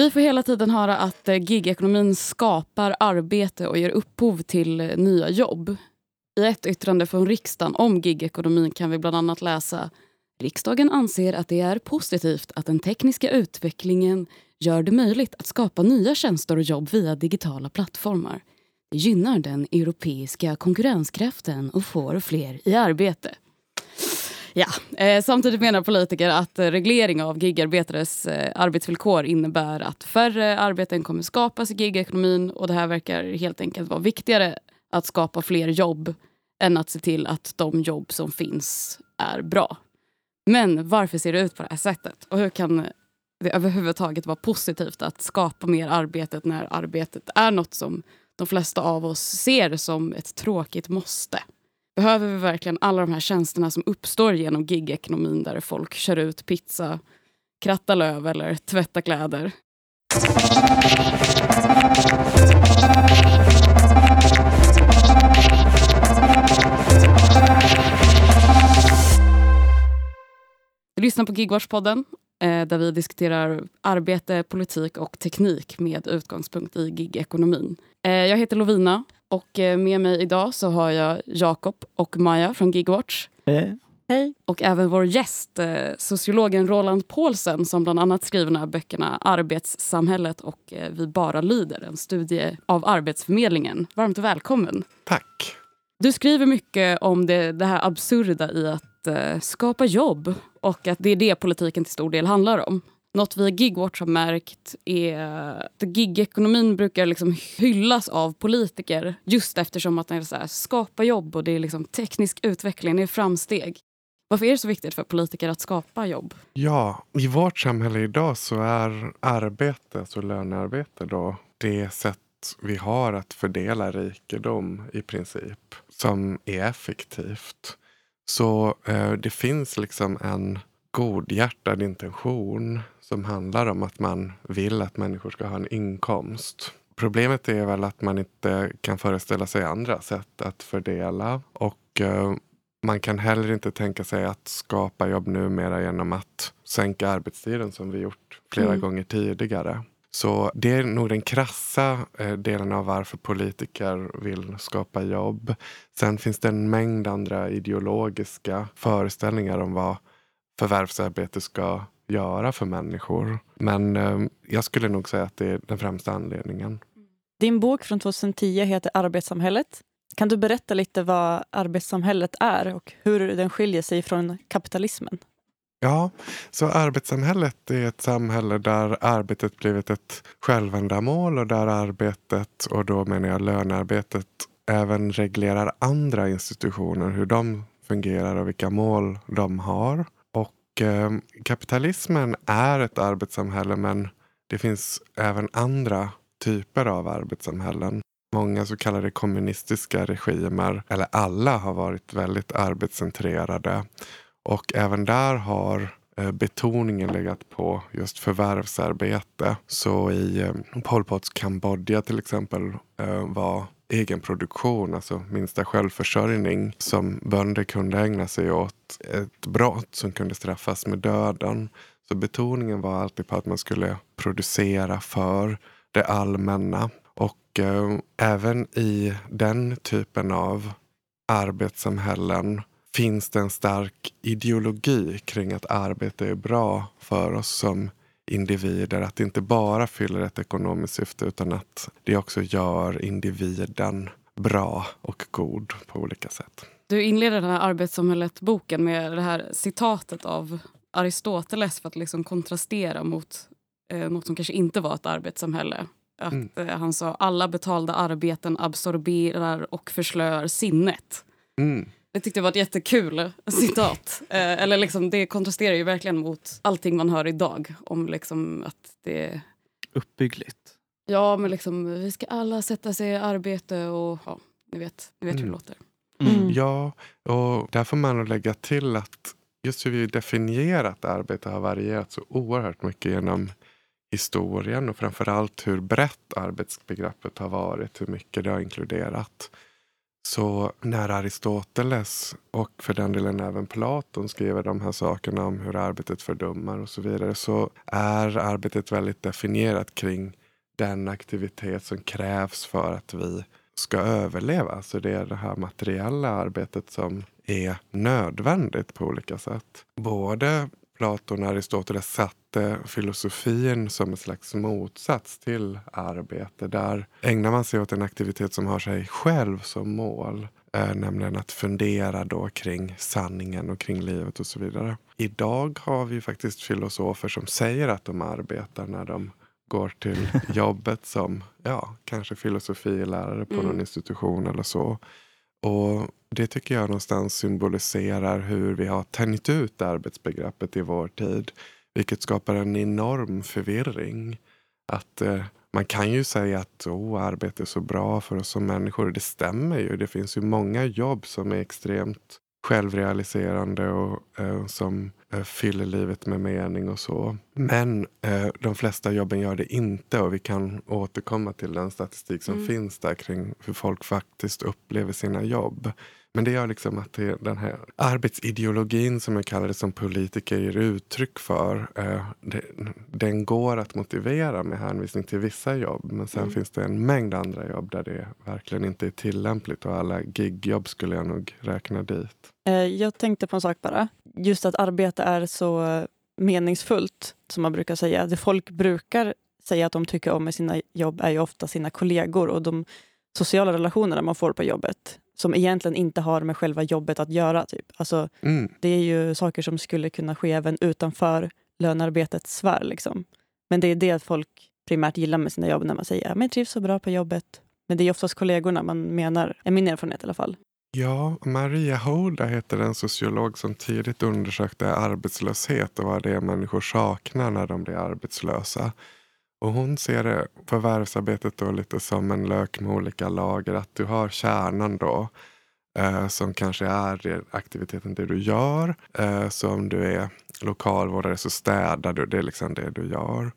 Vi får hela tiden höra att eh, gigekonomin skapar arbete och ger upphov till eh, nya jobb. I ett yttrande från riksdagen om gigekonomin kan vi bland annat läsa Riksdagen anser att det är positivt att den tekniska utvecklingen gör det möjligt att skapa nya tjänster och jobb via digitala plattformar. Det gynnar den europeiska konkurrenskraften och får fler i arbete. Ja, eh, samtidigt menar politiker att eh, reglering av gigarbetares eh, arbetsvillkor innebär att färre arbeten kommer skapas i gigekonomin och det här verkar helt enkelt vara viktigare att skapa fler jobb än att se till att de jobb som finns är bra. Men varför ser det ut på det här sättet? Och hur kan det överhuvudtaget vara positivt att skapa mer arbete när arbetet är något som de flesta av oss ser som ett tråkigt måste? Behöver vi verkligen alla de här tjänsterna som uppstår genom gigekonomin där folk kör ut pizza, krattar löv eller tvättar kläder? Du lyssnar på Gigwatch-podden eh, där vi diskuterar arbete, politik och teknik med utgångspunkt i gigekonomin. Eh, jag heter Lovina och eh, med mig idag så har jag Jakob och Maja från Gigwatch. Hej. Hej. Och även vår gäst, sociologen Roland Paulsen som bland annat skriver de böckerna Arbetssamhället och Vi bara lyder, en studie av Arbetsförmedlingen. Varmt välkommen. Tack. Du skriver mycket om det, det här absurda i att eh, skapa jobb och att det är det politiken till stor del handlar om. Något vi i Gigwatch har märkt är att gigekonomin brukar liksom hyllas av politiker just eftersom att den är så här, skapa jobb och det är liksom teknisk utveckling, det är framsteg. Varför är det så viktigt för politiker att skapa jobb? Ja, i vårt samhälle idag så är arbete, alltså lönearbete, då, det sätt vi har att fördela rikedom i princip som är effektivt. Så eh, det finns liksom en godhjärtad intention som handlar om att man vill att människor ska ha en inkomst. Problemet är väl att man inte kan föreställa sig andra sätt att fördela och eh, man kan heller inte tänka sig att skapa jobb numera genom att sänka arbetstiden som vi gjort flera mm. gånger tidigare. Så det är nog den krassa eh, delen av varför politiker vill skapa jobb. Sen finns det en mängd andra ideologiska föreställningar om vad förvärvsarbete ska göra för människor. Men eh, jag skulle nog säga att det är den främsta anledningen. Din bok från 2010 heter Arbetssamhället. Kan du berätta lite vad arbetssamhället är och hur den skiljer sig från kapitalismen? Ja, så arbetssamhället är ett samhälle där arbetet blivit ett självändamål och där arbetet, och då menar jag lönearbetet, även reglerar andra institutioner, hur de fungerar och vilka mål de har. Och eh, kapitalismen är ett arbetssamhälle men det finns även andra typer av arbetssamhällen. Många så kallade kommunistiska regimer, eller alla, har varit väldigt arbetscentrerade. Och även där har eh, betoningen legat på just förvärvsarbete. Så i ehm, Pol Pots Kambodja till exempel eh, var egen produktion, alltså minsta självförsörjning som bönder kunde ägna sig åt ett brott som kunde straffas med döden. Så betoningen var alltid på att man skulle producera för det allmänna. Och eh, även i den typen av arbetssamhällen finns det en stark ideologi kring att arbete är bra för oss som individer. Att det inte bara fyller ett ekonomiskt syfte utan att det också gör individen bra och god på olika sätt. Du inleder den här arbetssamhället-boken med det här citatet av Aristoteles för att liksom kontrastera mot eh, något som kanske inte var ett arbetssamhälle. Att, mm. eh, han sa alla betalda arbeten absorberar och förslör sinnet. Mm. Det tyckte jag var ett jättekul citat. Eh, eller liksom, det kontrasterar ju verkligen mot allting man hör idag. Om liksom att det... Uppbyggligt. Ja, men liksom, vi ska alla sätta sig i arbete och ja, ni vet, ni vet mm. hur det låter. Mm. mm. Ja, och där får man lägga till att just hur vi definierat arbete har varierat så oerhört mycket genom historien och framförallt hur brett arbetsbegreppet har varit, hur mycket det har inkluderat. Så när Aristoteles och för den delen även Platon skriver de här sakerna om hur arbetet fördummar och så vidare så är arbetet väldigt definierat kring den aktivitet som krävs för att vi ska överleva. Så det är det här materiella arbetet som är nödvändigt på olika sätt. Både Platon och Aristoteles satte filosofin som en slags motsats till arbete. Där ägnar man sig åt en aktivitet som har sig själv som mål. Eh, nämligen att fundera då kring sanningen och kring livet och så vidare. Idag har vi faktiskt filosofer som säger att de arbetar när de går till jobbet som ja, kanske filosofilärare på mm. någon institution eller så. Och det tycker jag någonstans symboliserar hur vi har tänjt ut arbetsbegreppet i vår tid. Vilket skapar en enorm förvirring. Att eh, Man kan ju säga att oh, arbete är så bra för oss som människor. Det stämmer ju. Det finns ju många jobb som är extremt självrealiserande och eh, som eh, fyller livet med mening och så. Men eh, de flesta jobben gör det inte och vi kan återkomma till den statistik som mm. finns där kring hur folk faktiskt upplever sina jobb. Men det gör liksom att det, den här arbetsideologin som jag kallar det som politiker ger uttryck för. Eh, det, den går att motivera med hänvisning till vissa jobb. Men sen mm. finns det en mängd andra jobb där det verkligen inte är tillämpligt. Och alla gigjobb skulle jag nog räkna dit. Eh, jag tänkte på en sak bara. Just att arbete är så meningsfullt, som man brukar säga. Det folk brukar säga att de tycker om med sina jobb är ju ofta sina kollegor och de sociala relationerna man får på jobbet som egentligen inte har med själva jobbet att göra. Typ. Alltså, mm. Det är ju saker som skulle kunna ske även utanför lönearbetets sfär. Liksom. Men det är det folk primärt gillar med sina jobb när man säger att jag trivs så bra på jobbet. Men det är oftast kollegorna man menar, är min erfarenhet i alla fall. Ja, Maria Hoda heter en sociolog som tidigt undersökte arbetslöshet och vad det är människor saknar när de blir arbetslösa. Och hon ser förvärvsarbetet då lite som en lök med olika lager. Att du har kärnan då eh, som kanske är aktiviteten det du gör. Eh, så om du är lokalvårdare så städar du, det är liksom det du gör.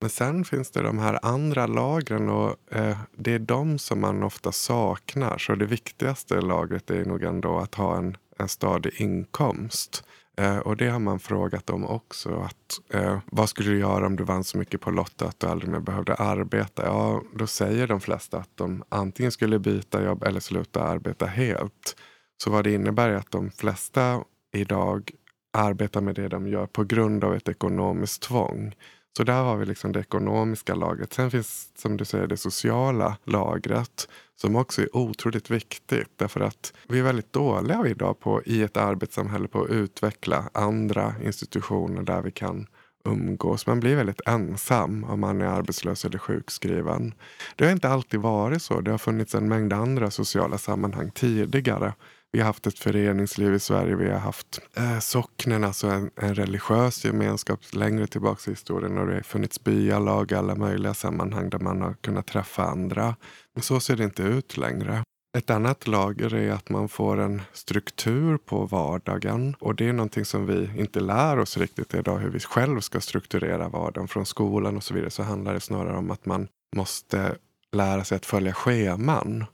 Men sen finns det de här andra lagren och eh, det är de som man ofta saknar. Så det viktigaste lagret är nog ändå att ha en, en stadig inkomst. Eh, och det har man frågat dem också. Att, eh, vad skulle du göra om du vann så mycket på Lotto att du aldrig mer behövde arbeta? Ja, då säger de flesta att de antingen skulle byta jobb eller sluta arbeta helt. Så vad det innebär är att de flesta idag arbetar med det de gör på grund av ett ekonomiskt tvång. Så där har vi liksom det ekonomiska lagret. Sen finns som du säger det sociala lagret som också är otroligt viktigt. Därför att vi är väldigt dåliga idag på i ett arbetssamhälle på att utveckla andra institutioner där vi kan umgås. Man blir väldigt ensam om man är arbetslös eller sjukskriven. Det har inte alltid varit så. Det har funnits en mängd andra sociala sammanhang tidigare vi har haft ett föreningsliv i Sverige. Vi har haft eh, socknen, alltså en, en religiös gemenskap längre tillbaka i historien. Och det har funnits byalag i alla möjliga sammanhang där man har kunnat träffa andra. Men så ser det inte ut längre. Ett annat lager är att man får en struktur på vardagen. Och det är någonting som vi inte lär oss riktigt idag, hur vi själv ska strukturera vardagen. Från skolan och så vidare så handlar det snarare om att man måste lära sig att följa scheman.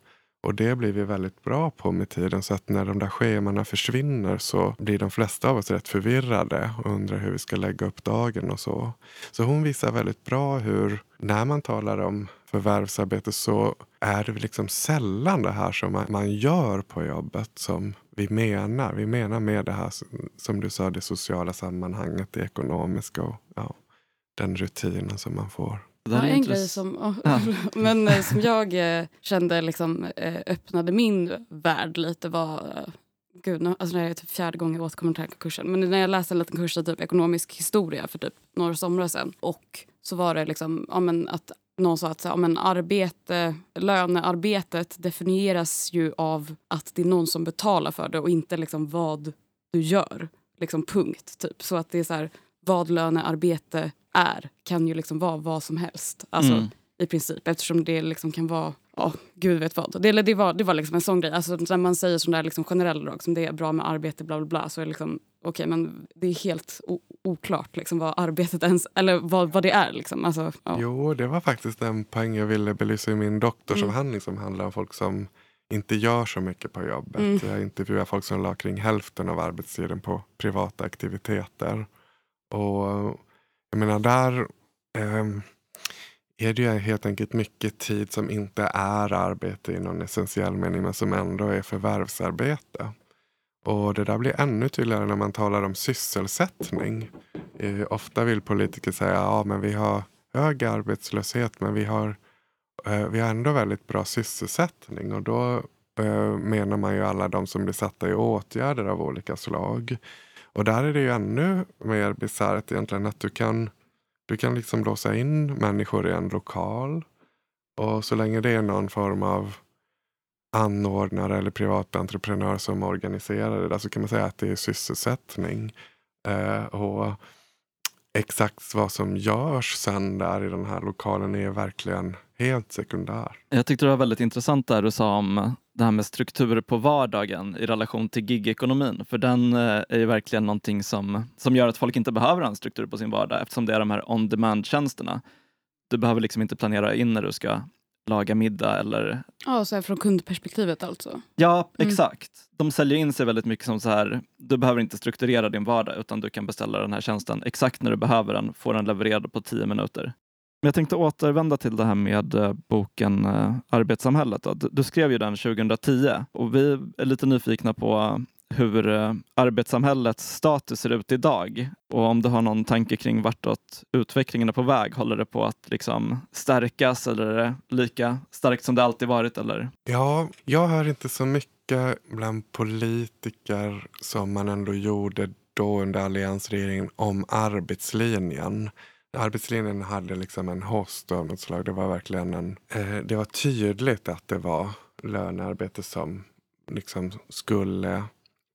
Och det blir vi väldigt bra på med tiden. Så att när de där schemana försvinner så blir de flesta av oss rätt förvirrade och undrar hur vi ska lägga upp dagen och så. Så hon visar väldigt bra hur när man talar om förvärvsarbete så är det liksom sällan det här som man gör på jobbet som vi menar. Vi menar med det här som du sa, det sociala sammanhanget, det ekonomiska och ja, den rutinen som man får. Ja, en grej som, oh, ja. men, eh, som jag eh, kände liksom, eh, öppnade min värld lite var... Gud, nu, alltså det är typ fjärde gången jag återkommer till den här kursen. Men när jag läste en liten kurs i typ ekonomisk historia för typ några somrar sedan. Och så var det liksom, ja, men att någon sa att ja, men arbete, lönearbetet definieras ju av att det är någon som betalar för det och inte liksom vad du gör. Liksom punkt. Typ. Så att det är så här, vad lönearbete är kan ju liksom vara vad som helst. Alltså, mm. I princip, eftersom det liksom kan vara Ja, gud vet vad. Det, det var, det var liksom en sån grej. Alltså, när man säger sån där liksom generell drag som det är bra med arbete, bla bla bla, så är det liksom, okay, men det är helt oklart liksom, vad arbetet ens, eller vad, vad det är. Liksom. Alltså, ja. Jo, det var faktiskt en poäng jag ville belysa i min doktorsavhandling mm. som handlar om folk som inte gör så mycket på jobbet. Mm. Jag intervjuar folk som la kring hälften av arbetstiden på privata aktiviteter. Och jag menar där eh, är det ju helt enkelt mycket tid som inte är arbete i någon essentiell mening men som ändå är förvärvsarbete. Och det där blir ännu tydligare när man talar om sysselsättning. Eh, ofta vill politiker säga ja men vi har hög arbetslöshet men vi har, eh, vi har ändå väldigt bra sysselsättning. Och då eh, menar man ju alla de som blir satta i åtgärder av olika slag. Och där är det ju ännu mer bisarrt egentligen att du kan, du kan liksom låsa in människor i en lokal. Och så länge det är någon form av anordnare eller privat entreprenör som organiserar det där så kan man säga att det är sysselsättning. Eh, och exakt vad som görs sen där i den här lokalen är verkligen helt sekundär. Jag tyckte det var väldigt intressant där du sa om det här med strukturer på vardagen i relation till gigekonomin. För den eh, är ju verkligen någonting som, som gör att folk inte behöver en struktur på sin vardag eftersom det är de här on demand-tjänsterna. Du behöver liksom inte planera in när du ska laga middag eller... Ja, så här från kundperspektivet alltså. Ja, Mm. exakt. De säljer in sig väldigt mycket som så här, du behöver inte strukturera din vardag utan du kan beställa den här tjänsten exakt när du behöver den, få den levererad på tio minuter. Men jag tänkte återvända till det här med eh, boken eh, Arbetssamhället. Du, skrev ju den 2010 och vi är lite nyfikna på eh, hur arbetssamhällets status ser ut idag och om du har någon tanke kring vartåt utvecklingen är på väg. Håller det på att liksom stärkas eller är det lika starkt som det alltid varit? Eller? Ja, jag hör inte så mycket bland politiker som man ändå gjorde då under alliansregeringen om arbetslinjen. Arbetslinjen hade liksom en host av något slag. Det var verkligen en, eh, det var tydligt att det var lönearbete som liksom skulle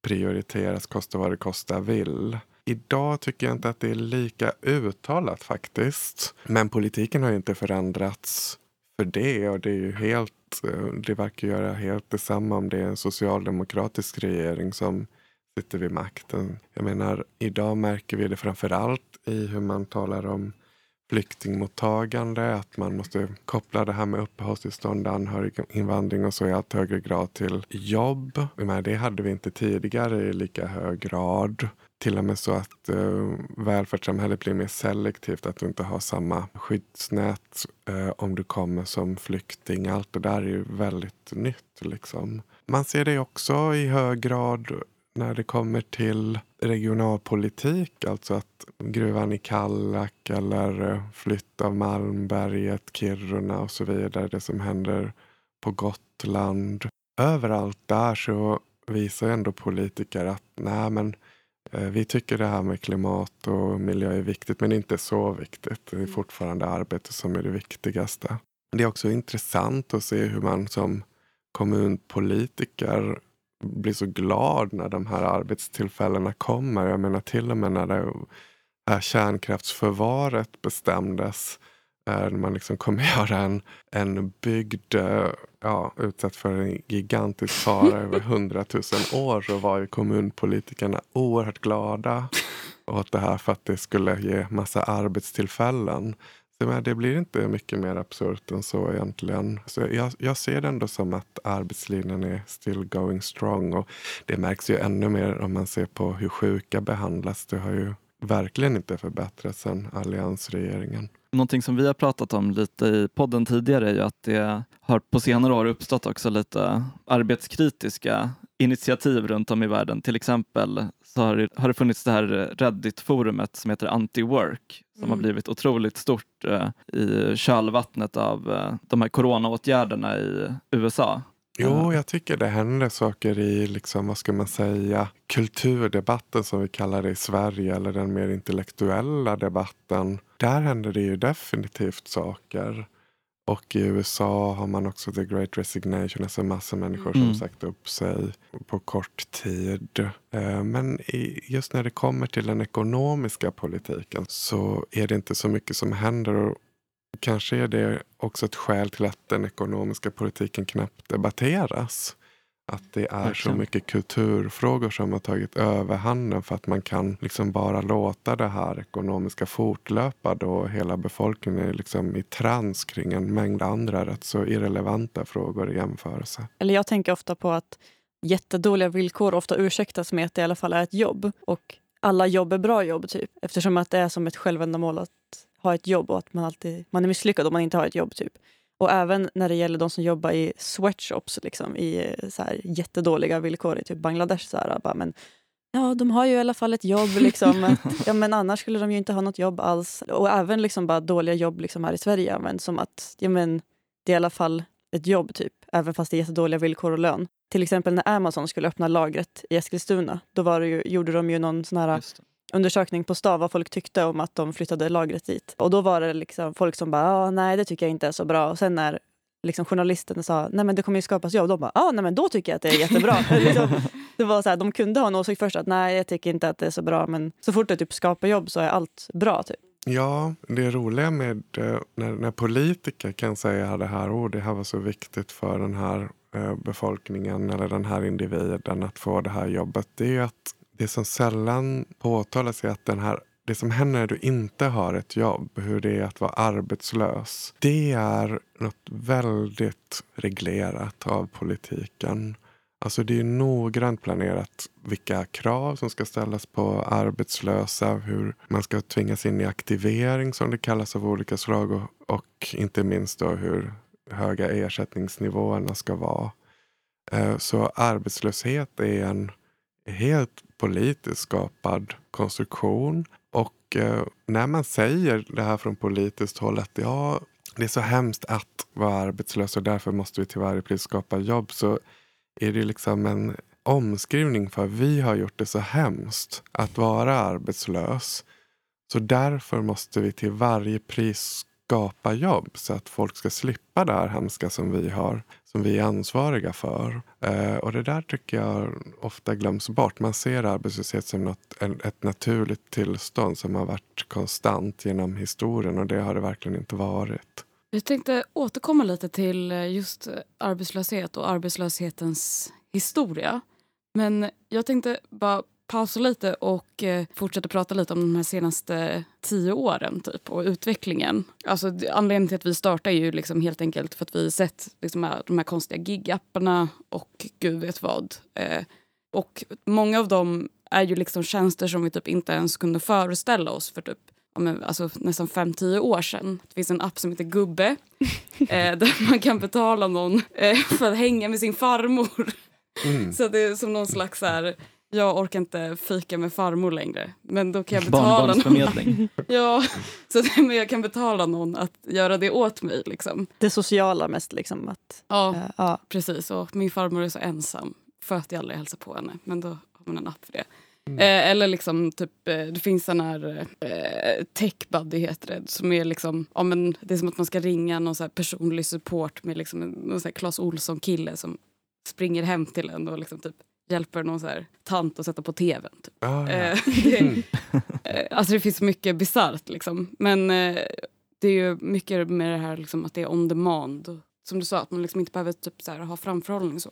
prioriteras, kosta vad det kosta vill. Idag tycker jag inte att det är lika uttalat faktiskt. Men politiken har ju inte förändrats för det och det är ju helt, eh, det verkar göra helt detsamma om det är en socialdemokratisk regering som sitter vid makten. Jag menar, idag märker vi det framför allt i hur man talar om flyktingmottagande, att man måste koppla det här med uppehållstillstånd, anhöriginvandring och så i allt högre grad till jobb. Men det hade vi inte tidigare i lika hög grad. Till och med så att uh, välfärdssamhället blir mer selektivt, att du inte har samma skyddsnät uh, om du kommer som flykting. Allt det där är ju väldigt nytt. Liksom. Man ser det också i hög grad när det kommer till regionalpolitik, alltså att gruvan i Kallak eller flytt av Malmberget, Kiruna och så vidare, det som händer på Gotland. Överallt där så visar ändå politiker att nej men eh, vi tycker det här med klimat och miljö är viktigt men inte så viktigt. Det är fortfarande arbete som är det viktigaste. Det är också intressant att se hur man som kommunpolitiker blir så glad när de här arbetstillfällena kommer. Jag menar till och med när det här kärnkraftsförvaret bestämdes. eh, När man liksom kommer göra en, en bygd eh, ja, utsatt för en gigantisk fara över hundratusen år så var ju kommunpolitikerna oerhört glada åt det här för att det skulle ge massa arbetstillfällen. Det, men det blir inte mycket mer absurt än så egentligen. Så jag, jag ser det ändå som att arbetslinjen är still going strong. Och det märks ju ännu mer om man ser på hur sjuka behandlas. Det har ju verkligen inte förbättrats sedan alliansregeringen. Någonting som vi har pratat om lite i podden tidigare är ju att det har på senare år uppstått också lite arbetskritiska initiativ runt om i världen. Till exempel så har det, har det funnits det här Reddit-forumet som heter Anti-Work som Mm. har blivit otroligt stort eh, i kölvattnet av eh, de här coronaåtgärderna i USA. Jo, jag tycker det händer saker i, liksom, vad ska man säga, kulturdebatten som vi kallar det i Sverige, eller den mer intellektuella debatten. Där händer det ju definitivt saker. Och i USA har man också the great resignation, alltså massor människor som Mm. sagt upp sig på kort tid. Eh, Men just när det kommer till den ekonomiska politiken så är det inte så mycket som händer. Och Kanske är det också ett skäl till att den ekonomiska politiken knappt debatteras. Att det är Verkligen. så mycket kulturfrågor som har tagit överhanden för att man kan liksom bara låta det här ekonomiska fortlöpa då hela befolkningen är liksom i trans kring en mängd andra rätt så irrelevanta frågor i jämförelse. Eller jag tänker ofta på att jättedåliga villkor ofta ursäktas med att det i alla fall är ett jobb. Och alla jobb är bra jobb, typ. Eftersom att det är som ett självändamål att ha ett jobb och att man alltid man är misslyckad om man inte har ett jobb. typ. Och även när det gäller de som jobbar i sweatshops liksom, i eh, så här, jättedåliga villkor i typ Bangladesh. Så här, bara, men, ja, de har ju i alla fall ett jobb. Liksom, ja, men annars skulle de ju inte ha något jobb alls. Och även liksom bara dåliga jobb liksom här i Sverige. Men som att ja, men, det är i alla fall ett jobb, typ. även fast det är jättedåliga villkor och lön. Till exempel när Amazon skulle öppna lagret i Eskilstuna, då var det ju, gjorde de ju någon sån här. Undersökning på stav vad folk tyckte om att de flyttade lagret dit. Och då var det liksom folk som bara, ah, nej det tycker jag inte är så bra. Och sen när liksom journalisten sa, nej men det kommer ju skapas jobb, de bara, ah, nej men då tycker jag att det är jättebra. liksom, det var så här, de kunde ha en åsikt först, att nej jag tycker inte att det är så bra, men så fort det typ skapar jobb så är allt bra. Typ. Ja, det roliga med eh, när, när politiker kan säga det här, oh, det här var så viktigt för den här eh, befolkningen eller den här individen att få det här jobbet. Det är att det som sällan påtalas är att den här det som händer när du inte har ett jobb, hur det är att vara arbetslös. Det är något väldigt reglerat av politiken. Alltså det är noggrant planerat vilka krav som ska ställas på arbetslösa, hur man ska tvingas in i aktivering som det kallas av olika slag och, och inte minst då hur höga ersättningsnivåerna ska vara. Eh, så arbetslöshet är en helt politiskt skapad konstruktion. Och eh, när man säger det här från politiskt håll att ja, det är så hemskt att vara arbetslös och därför måste vi till varje pris skapa jobb så är det liksom en omskrivning för vi har gjort det så hemskt att vara arbetslös. Så därför måste vi till varje pris skapa jobb så att folk ska slippa det här hemska som vi har, som vi är ansvariga för. Eh, och det där tycker jag ofta glöms bort. Man ser arbetslöshet som något, ett naturligt tillstånd som har varit konstant genom historien och det har det verkligen inte varit. Vi tänkte återkomma lite till eh, just eh, arbetslöshet och arbetslöshetens historia. Men jag tänkte bara pausa lite och eh, fortsätta prata lite om de här senaste tio åren typ, och utvecklingen. Alltså, anledningen till att vi startar är ju liksom helt enkelt för att vi sett liksom, de här konstiga gigapparna och gud vet vad. Eh, och många av dem är ju liksom tjänster som vi typ inte ens kunde föreställa oss för typ men, alltså, nästan 5-10 år sedan. Det finns en app som heter Gubbe eh, där man kan betala någon eh, för att hänga med sin farmor. Mm. Så det är som någon slags så här, jag orkar inte fika med farmor längre. Men då kan jag betala någon. Ja, så det, men jag kan betala någon att göra det åt mig. Liksom. Det sociala mest. Liksom, att, Ja, eh, ja. precis. Och min farmor är så ensam för att jag aldrig hälsar på henne. Men då har man en app för det. Mm. Eh, eller liksom typ, eh, det finns sån här eh, tech buddy heter det. Som är liksom, ja men det är som att man ska ringa någon så här personlig support med liksom en någon så här Clas Ohlson kille som springer hem till en och liksom typ hjälper någon så här tant att sätta på tvn. Typ. Ah, ja. Eh, det, eh, alltså det finns så mycket bisarrt liksom. Men eh, det är ju mycket med det här liksom, att det är on demand. Som du sa, att man liksom inte behöver typ, så här, ha framförhållning. Så.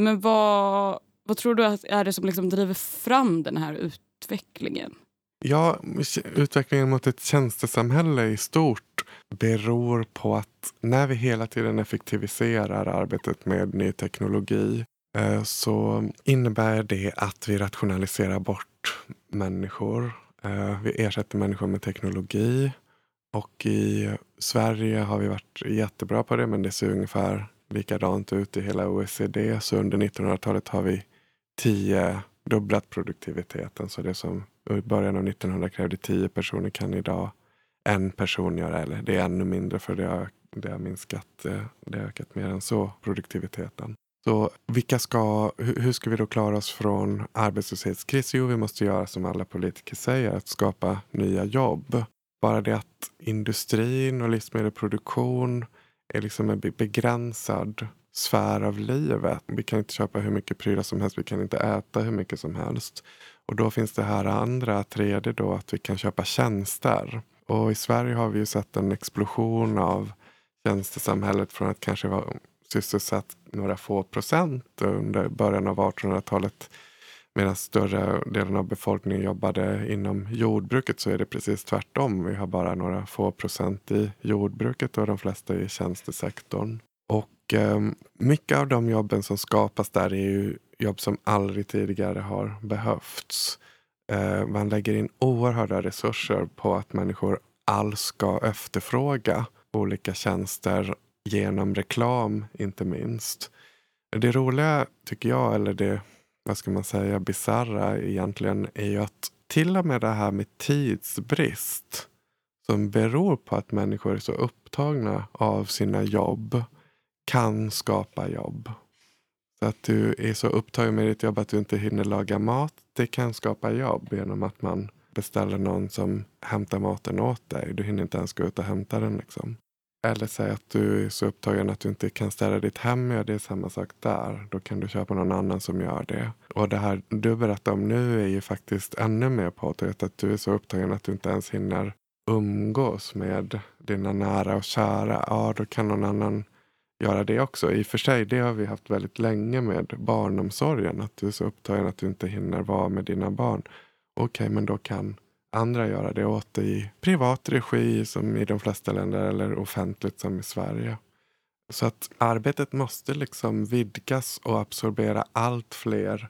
Men vad, vad tror du att är det som liksom driver fram den här utvecklingen? Ja, utvecklingen mot ett tjänstesamhälle i stort beror på att när vi hela tiden effektiviserar arbetet med ny teknologi Eh, så innebär det att vi rationaliserar bort människor. Eh, vi ersätter människor med teknologi. Och i Sverige har vi varit jättebra på det men det ser ungefär likadant ut i hela OECD. Så under 1900-talet har vi tio dubblat produktiviteten. Så det som i början av 1900 krävde tio personer kan idag en person göra. Eller det är ännu mindre för det har, det har minskat. Eh, det har ökat mer än så, produktiviteten. Så vilka ska, hur ska vi då klara oss från arbetslöshetskris? Jo, vi måste göra som alla politiker säger, att skapa nya jobb. Bara det att industrin och livsmedelsproduktion är liksom en begränsad sfär av livet. Vi kan inte köpa hur mycket prylar som helst, vi kan inte äta hur mycket som helst. Och då finns det här andra, tredje då, att vi kan köpa tjänster. Och i Sverige har vi ju sett en explosion av tjänstesamhället från att kanske vara sysselsatt några få procent under början av 1800-talet medan större delen av befolkningen jobbade inom jordbruket så är det precis tvärtom. Vi har bara några få procent i jordbruket och de flesta i tjänstesektorn. Och eh, mycket av de jobben som skapas där är ju jobb som aldrig tidigare har behövts. Eh, man lägger in oerhörda resurser på att människor alls ska efterfråga olika tjänster genom reklam, inte minst. Det roliga, tycker jag, eller det vad ska man säga, bizarra egentligen är ju att till och med det här med tidsbrist som beror på att människor är så upptagna av sina jobb kan skapa jobb. Så att du är så upptagen med ditt jobb att du inte hinner laga mat, det kan skapa jobb genom att man beställer någon som hämtar maten åt dig. Du hinner inte ens gå ut och hämta den. Liksom. Eller säg att du är så upptagen att du inte kan städa ditt hem. Ja, det är samma sak där. Då kan du köpa någon annan som gör det. Och det här du berättar om nu är ju faktiskt ännu mer påtagligt. Att du är så upptagen att du inte ens hinner umgås med dina nära och kära. Ja, då kan någon annan göra det också. I och för sig, det har vi haft väldigt länge med barnomsorgen. Att du är så upptagen att du inte hinner vara med dina barn. Okej, okay, men då kan andra göra det åt dig i privat regi som i de flesta länder eller offentligt som i Sverige. Så att arbetet måste liksom vidgas och absorbera allt fler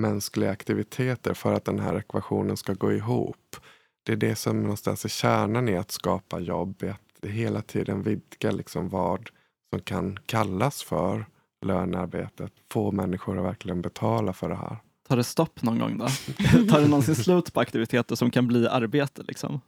mänskliga aktiviteter för att den här ekvationen ska gå ihop. Det är det som någonstans är kärnan i att skapa jobb. Att hela tiden vidga liksom vad som kan kallas för lönearbetet. Få människor att verkligen betala för det här. Tar det stopp någon gång då? Tar det någonsin slut på aktiviteter som kan bli arbete? Liksom?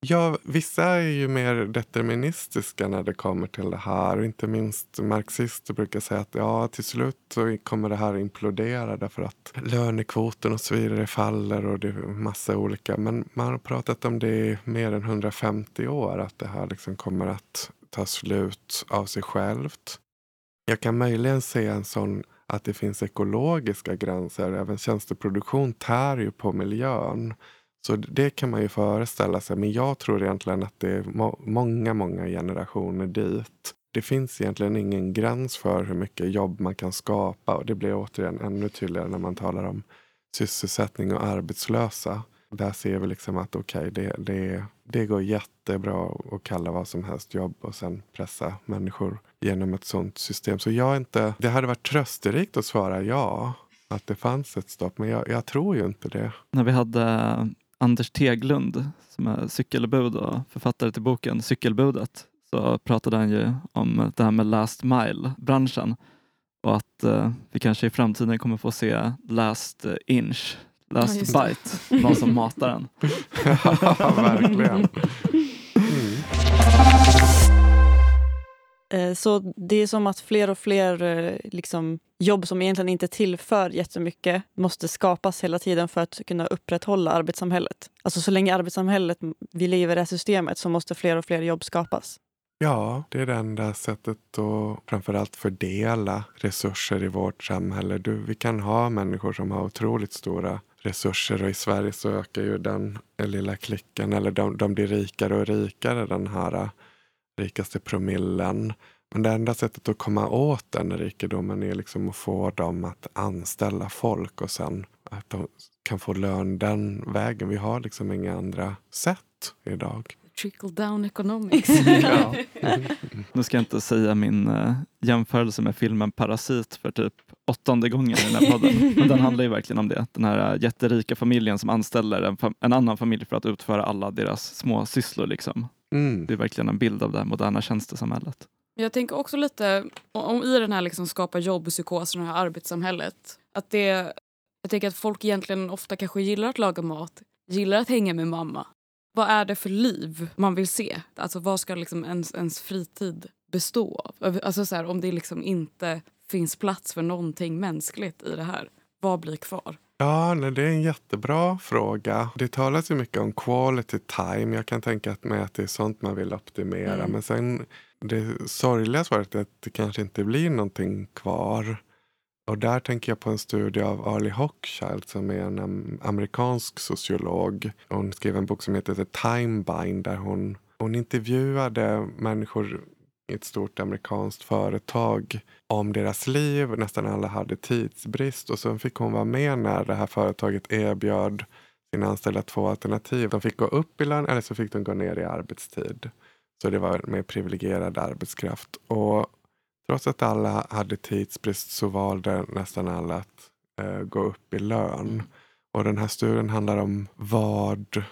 Ja, vissa är ju mer deterministiska när det kommer till det här. Inte minst marxister brukar säga att ja, till slut så kommer det här implodera därför att lönekvoten och så vidare faller och det är massa olika. Men man har pratat om det i mer än 150 år, att det här liksom kommer att ta slut av sig självt. Jag kan möjligen se en sån att det finns ekologiska gränser. Även tjänsteproduktion tär ju på miljön. Så det kan man ju föreställa sig. Men jag tror egentligen att det är må många, många generationer dit. Det finns egentligen ingen gräns för hur mycket jobb man kan skapa. Och det blir återigen ännu tydligare när man talar om sysselsättning och arbetslösa. Där ser vi liksom att okej, okay, det, det, det går jättebra att kalla vad som helst jobb och sen pressa människor genom ett sånt system. Så jag inte, det hade varit trösterikt att svara ja, att det fanns ett stopp. Men jag, jag tror ju inte det. När vi hade Anders Teglund som är cykelbud och författare till boken Cykelbudet så pratade han ju om det här med last mile-branschen och att eh, vi kanske i framtiden kommer få se last inch Last ja, bite, någon som matar den. ja, verkligen. Mm. Eh, så det är som att fler och fler eh, liksom, jobb som egentligen inte tillför jättemycket måste skapas hela tiden för att kunna upprätthålla arbetssamhället. Alltså så länge arbetssamhället, vi lever i det här systemet så måste fler och fler jobb skapas. Ja, det är det enda sättet att framförallt fördela resurser i vårt samhälle. Du, vi kan ha människor som har otroligt stora resurser och i Sverige så ökar ju den lilla klicken, eller de, de blir rikare och rikare, den här rikaste promillen. Men det enda sättet att komma åt den rikedomen är liksom att få dem att anställa folk och sen att de kan få lön den vägen. Vi har liksom inga andra sätt idag trickle down economics. ja. Nu ska jag inte säga min uh, jämförelse med filmen Parasit för typ åttonde gången i den här podden. Men den handlar ju verkligen om det. Den här uh, jätterika familjen som anställer en, en, annan familj för att utföra alla deras små sysslor. Liksom. Mm. Det är verkligen en bild av det här moderna tjänstesamhället. Jag tänker också lite om i den här liksom skapa jobb-psykosen och det här arbetssamhället. Att det, jag tänker att folk egentligen ofta kanske gillar att laga mat, gillar att hänga med mamma. Vad är det för liv man vill se? Alltså vad ska liksom ens, ens fritid bestå av? Alltså så här, om det liksom inte finns plats för någonting mänskligt i det här, vad blir kvar? Ja, nej, det är en jättebra fråga. Det talas ju mycket om quality time. Jag kan tänka mig att det är sånt man vill optimera. Mm. Men sen det sorgliga svaret är att det kanske inte blir någonting kvar. Och där tänker jag på en studie av Ali Hochschild som är en amerikansk sociolog. Hon skrev en bok som heter The Time Bind där hon, hon intervjuade människor i ett stort amerikanskt företag om deras liv. Nästan alla hade tidsbrist och sen fick hon vara med när det här företaget erbjöd sina anställda två alternativ. De fick gå upp i lön eller så fick de gå ner i arbetstid. Så det var mer privilegierad arbetskraft. Och trots att alla hade tidsbrist så valde nästan alla att eh, gå upp i lön. Och den här studien handlar om vad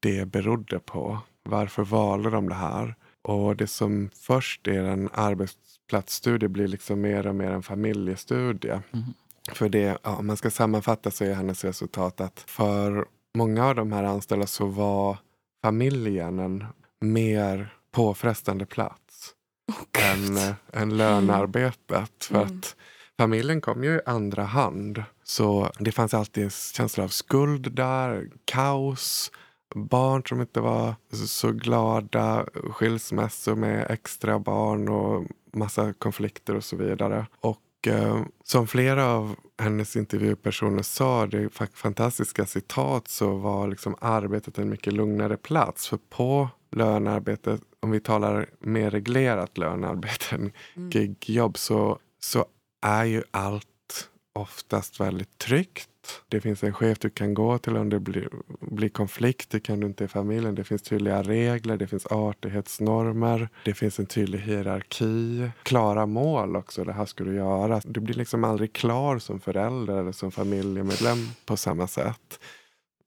det berodde på. Varför valde de det här? Och det som först är en arbetsplatsstudie blir liksom mer och mer en familjestudie. Mm. För det, ja, om man ska sammanfatta så är hennes resultat att för många av de här anställda så var familjen en mer påfrestande plats Oh, än, eh, än lönearbetet. För Mm. att familjen kom ju i andra hand. Så det fanns alltid en känsla av skuld där, kaos, barn som inte var så glada, skilsmässor med extra barn och massa konflikter och så vidare. Och eh, som flera av hennes intervjupersoner sa, det är fa- fantastiska citat, så var liksom arbetet en mycket lugnare plats. För på lönearbetet, om vi talar mer reglerat lönearbete än Mm. gigjobb, så, så är ju allt oftast väldigt tryggt. Det finns en chef du kan gå till om det blir, blir konflikt. Det kan du inte i familjen. Det finns tydliga regler, det finns artighetsnormer, det finns en tydlig hierarki. Klara mål också. Det här ska du göra. Du blir liksom aldrig klar som förälder eller som familjemedlem på samma sätt.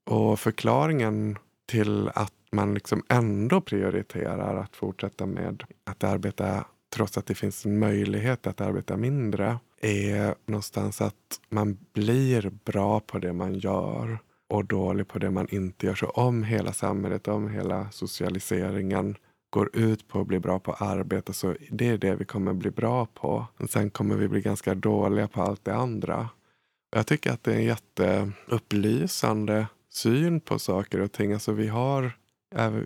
Och förklaringen till att man liksom ändå prioriterar att fortsätta med att arbeta trots att det finns en möjlighet att arbeta mindre är någonstans att man blir bra på det man gör och dålig på det man inte gör. Så om hela samhället, om hela socialiseringen går ut på att bli bra på arbete så det är det vi kommer bli bra på. Men sen kommer vi bli ganska dåliga på allt det andra. Jag tycker att det är en jätteupplysande syn på saker och ting. Alltså vi har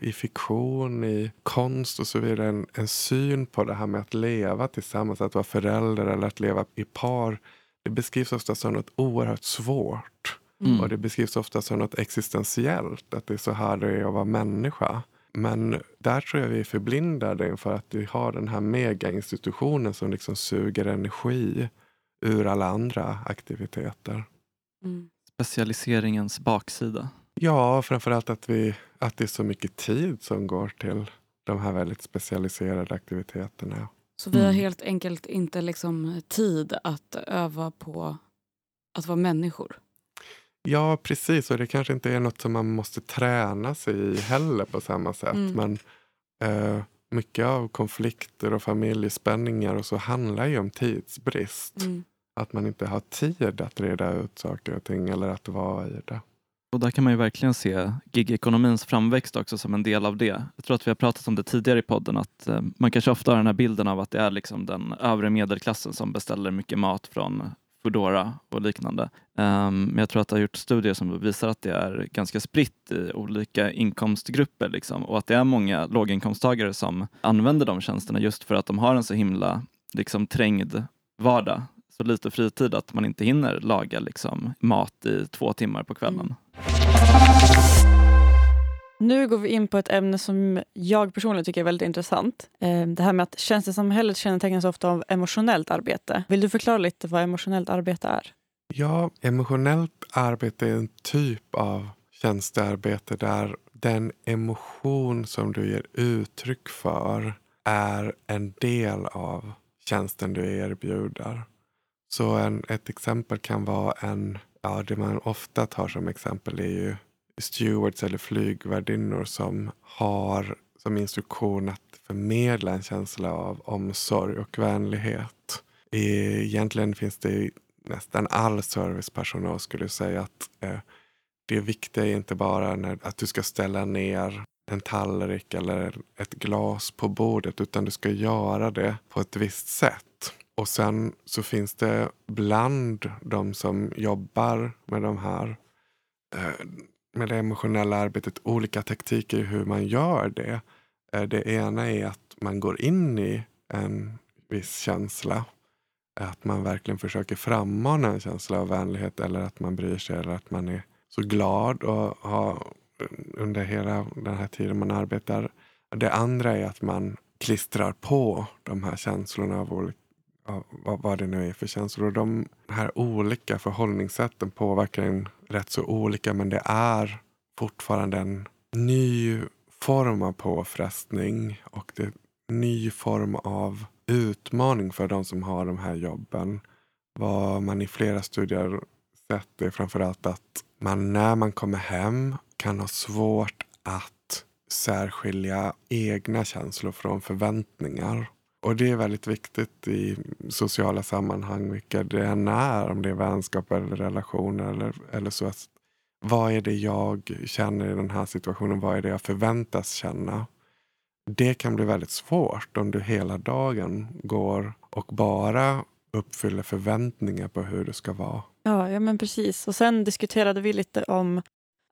i fiktion, i konst och så vidare en, en syn på det här med att leva tillsammans, att vara förälder eller att leva i par. Det beskrivs ofta som något oerhört svårt. Mm. Och det beskrivs ofta som något existentiellt, att det är så här det är att vara människa. Men där tror jag vi är förblindade inför att vi har den här megainstitutionen som liksom suger energi ur alla andra aktiviteter. Mm. Specialiseringens baksida. Ja, framförallt att, vi, att det är så mycket tid som går till de här väldigt specialiserade aktiviteterna. Så vi har Mm. helt enkelt inte liksom tid att öva på att vara människor. Ja, precis. Och det kanske inte är något som man måste träna sig i heller på samma sätt. Mm. Men eh, mycket av konflikter och familjespänningar och så handlar ju om tidsbrist. Mm. Att man inte har tid att reda ut saker och ting eller att vara i det. Och där kan man ju verkligen se gigekonomins framväxt också som en del av det. Jag tror att vi har pratat om det tidigare i podden att eh, man kanske ofta har den här bilden av att det är liksom den övre medelklassen som beställer mycket mat från Foodora och liknande. Ehm, men jag tror att det har gjort studier som visar att det är ganska spritt i olika inkomstgrupper liksom, och att det är många låginkomsttagare som använder de tjänsterna just för att de har en så himla liksom, trängd vardag. Så lite fritid att man inte hinner laga liksom, mat i två timmar på kvällen. Nu går vi in på ett ämne som jag personligen tycker är väldigt intressant. Eh, Det här med att tjänstesamhället kännetecknas ofta av emotionellt arbete. Vill du förklara lite vad emotionellt arbete är? Ja, emotionellt arbete är en typ av tjänstearbete där den emotion som du ger uttryck för är en del av tjänsten du erbjuder. Så en, ett exempel kan vara en, ja det man ofta tar som exempel är ju stewards eller flygvärdinnor som har som instruktion att förmedla en känsla av omsorg och vänlighet. Egentligen finns det i nästan all servicepersonal skulle säga att eh, det viktiga är inte bara när, att du ska ställa ner en tallrik eller ett glas på bordet utan du ska göra det på ett visst sätt. Och sen så finns det bland de som jobbar med de här eh, med det emotionella arbetet olika taktiker hur man gör det. Eh, det ena är att man går in i en viss känsla. Att man verkligen försöker frammana en känsla av vänlighet eller att man bryr sig eller att man är så glad och har under hela den här tiden man arbetar. Det andra är att man klistrar på de här känslorna av olika vad, vad det nu är för känslor. De här olika förhållningssätten påverkar en rätt så olika men det är fortfarande en ny form av påfrestning och det är en ny form av utmaning för de som har de här jobben. Vad man i flera studier sett är framförallt att man när man kommer hem kan ha svårt att särskilja egna känslor från förväntningar. Och det är väldigt viktigt i sociala sammanhang, vilka det än är, om det är vänskap eller relationer eller, eller så. Att, vad är det jag känner i den här situationen? Vad är det jag förväntas känna? Det kan bli väldigt svårt om du hela dagen går och bara uppfyller förväntningar på hur det ska vara. Ja, ja men precis. Och sen diskuterade vi lite om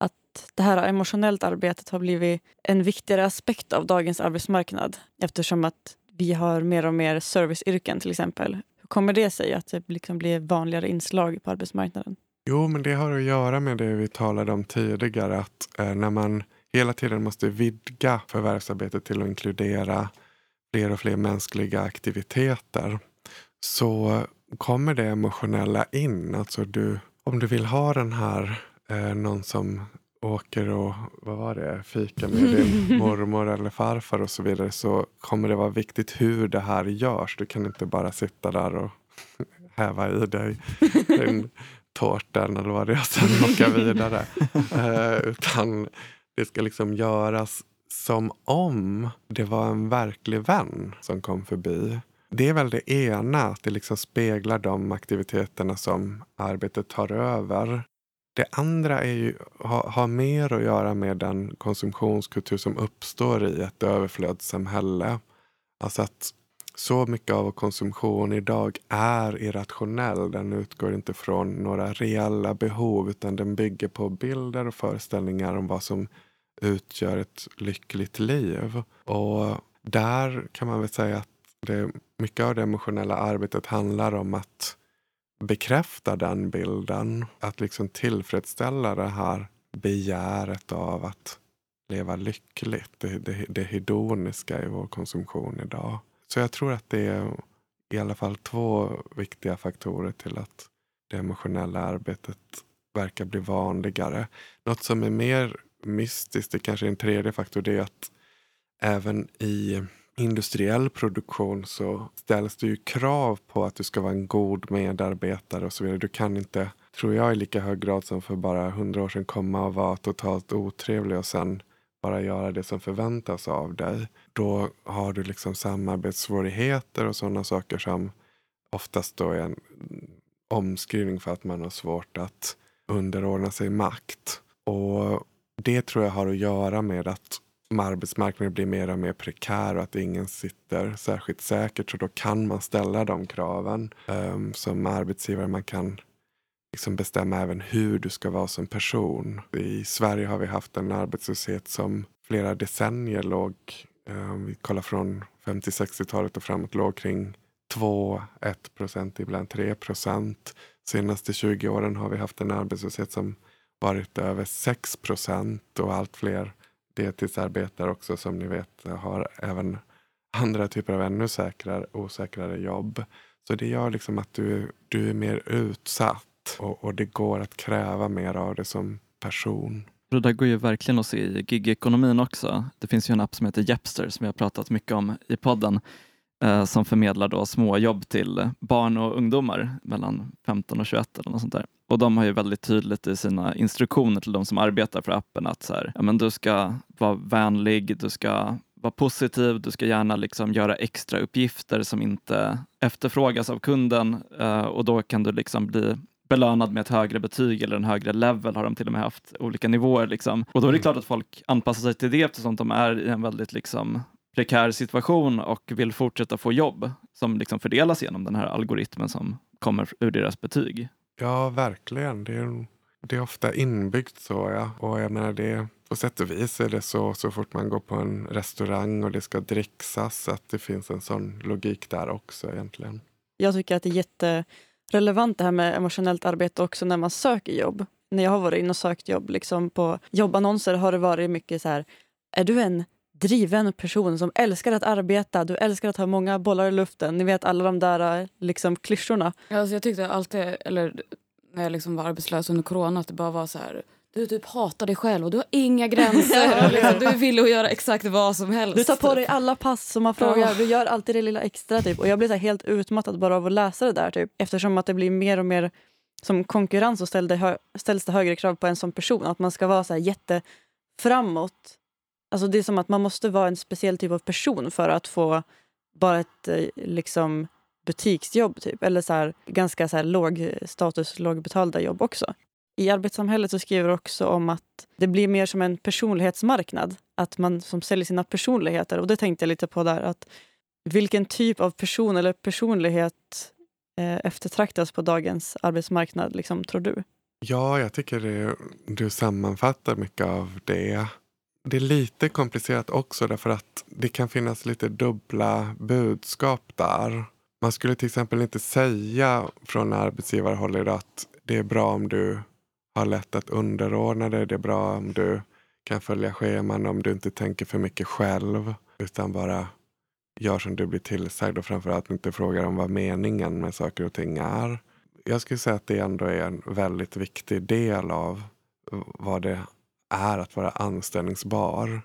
att det här emotionellt arbetet har blivit en viktigare aspekt av dagens arbetsmarknad eftersom att vi har mer och mer serviceyrken till exempel. Hur kommer det sig att det liksom blir vanligare inslag på arbetsmarknaden? Jo, men det har att göra med det vi talade om tidigare. Att eh, när man hela tiden måste vidga förvärvsarbetet till att inkludera fler och fler mänskliga aktiviteter så kommer det emotionella in. Alltså du, om du vill ha den här, eh, någon som åker och vad var det, fika med din mormor eller farfar och så vidare så kommer det vara viktigt hur det här görs. Du kan inte bara sitta där och häva i dig din tårtan eller vad det är och sen åka vidare. Eh, utan det ska liksom göras som om det var en verklig vän som kom förbi. Det är väl det ena, att det liksom speglar de aktiviteterna som arbetet tar över. Det andra är ju, har, ha mer att göra med den konsumtionskultur som uppstår i ett överflödssamhälle. Alltså att så mycket av vår konsumtion idag är irrationell. Den utgår inte från några reella behov utan den bygger på bilder och föreställningar om vad som utgör ett lyckligt liv. Och där kan man väl säga att det, mycket av det emotionella arbetet handlar om att bekräfta den bilden. Att liksom tillfredsställa det här begäret av att leva lyckligt. Det, det, det hedoniska i vår konsumtion idag. Så jag tror att det är i alla fall två viktiga faktorer till att det emotionella arbetet verkar bli vanligare. Något som är mer mystiskt, det kanske är en tredje faktor, det är att även i industriell produktion så ställs det ju krav på att du ska vara en god medarbetare och så vidare. Du kan inte, tror jag i lika hög grad som för bara hundra år sedan, komma och vara totalt otrevlig och sen bara göra det som förväntas av dig. Då har du liksom samarbetssvårigheter och sådana saker som oftast då är en omskrivning för att man har svårt att underordna sig makt. Och det tror jag har att göra med att arbetsmarknaden blir mer och mer prekär och att ingen sitter särskilt säkert. Så då kan man ställa de kraven um, som arbetsgivare. Man kan liksom bestämma även hur du ska vara som person. I Sverige har vi haft en arbetslöshet som flera decennier låg, um, vi kollar från 50-60-talet och framåt, låg kring 2, 1 procent, ibland 3 procent. Senaste 20 åren har vi haft en arbetslöshet som varit över 6 procent och allt fler deltidsarbetare också som ni vet har även andra typer av ännu säkrare, osäkrare jobb. Så det gör liksom att du, du är mer utsatt och, och det går att kräva mer av dig som person. Det där går ju verkligen att se i gigekonomin också. Det finns ju en app som heter Jepster som vi har pratat mycket om i podden eh, som förmedlar då småjobb till barn och ungdomar mellan 15 och 21 eller något sånt där. Och de har ju väldigt tydligt i sina instruktioner till de som arbetar för appen att så här, ja, men du ska vara vänlig, du ska vara positiv, du ska gärna liksom göra extra uppgifter som inte efterfrågas av kunden eh, och då kan du liksom bli belönad med ett högre betyg eller en högre level har de till och med haft olika nivåer. Liksom. Och då är det klart att folk anpassar sig till det eftersom de är i en väldigt liksom, prekär situation och vill fortsätta få jobb som liksom fördelas genom den här algoritmen som kommer ur deras betyg. Ja, verkligen. Det är, det är ofta inbyggt så. Ja. Och jag menar det, på sätt och vis är det så så fort man går på en restaurang och det ska dricksas att det finns en sån logik där också egentligen. Jag tycker att det är jätterelevant det här med emotionellt arbete också när man söker jobb. När jag har varit inne och sökt jobb liksom på jobbannonser har det varit mycket så här, är du en driven person som älskar att arbeta, du älskar att ha många bollar i luften. Ni vet alla de där liksom, klyschorna. Alltså jag tyckte alltid, eller när jag liksom var arbetslös under corona, att det bara var så här du typ hatar dig själv och du har inga gränser. liksom, du vill göra exakt vad som helst. Du tar på dig alla pass som man frågar. Du gör alltid det lilla extra. Typ. Och Jag blir så helt utmattad bara av att läsa det där. Typ. Eftersom att det blir mer och mer som konkurrens och ställs det högre krav på en som person. Att man ska vara så här jätteframåt. Alltså det är som att man måste vara en speciell typ av person för att få bara ett eh, liksom, butiksjobb. Typ. Eller så här, ganska så här, låg status, lågbetalda jobb också. I arbetssamhället så skriver du också om att det blir mer som en personlighetsmarknad. Att man som säljer sina personligheter. Och det tänkte jag lite på där. att Vilken typ av person eller personlighet eh, eftertraktas på dagens arbetsmarknad, liksom, tror du? Ja, jag tycker det, du sammanfattar mycket av det. Det är lite komplicerat också därför att det kan finnas lite dubbla budskap där. Man skulle till exempel inte säga från arbetsgivarhåll idag att det är bra om du har lätt att underordna dig. Det är bra om du kan följa scheman om du inte tänker för mycket själv utan bara gör som du blir tillsagd och framförallt inte frågar om vad meningen med saker och ting är. Jag skulle säga att det ändå är en väldigt viktig del av vad det är att vara anställningsbar.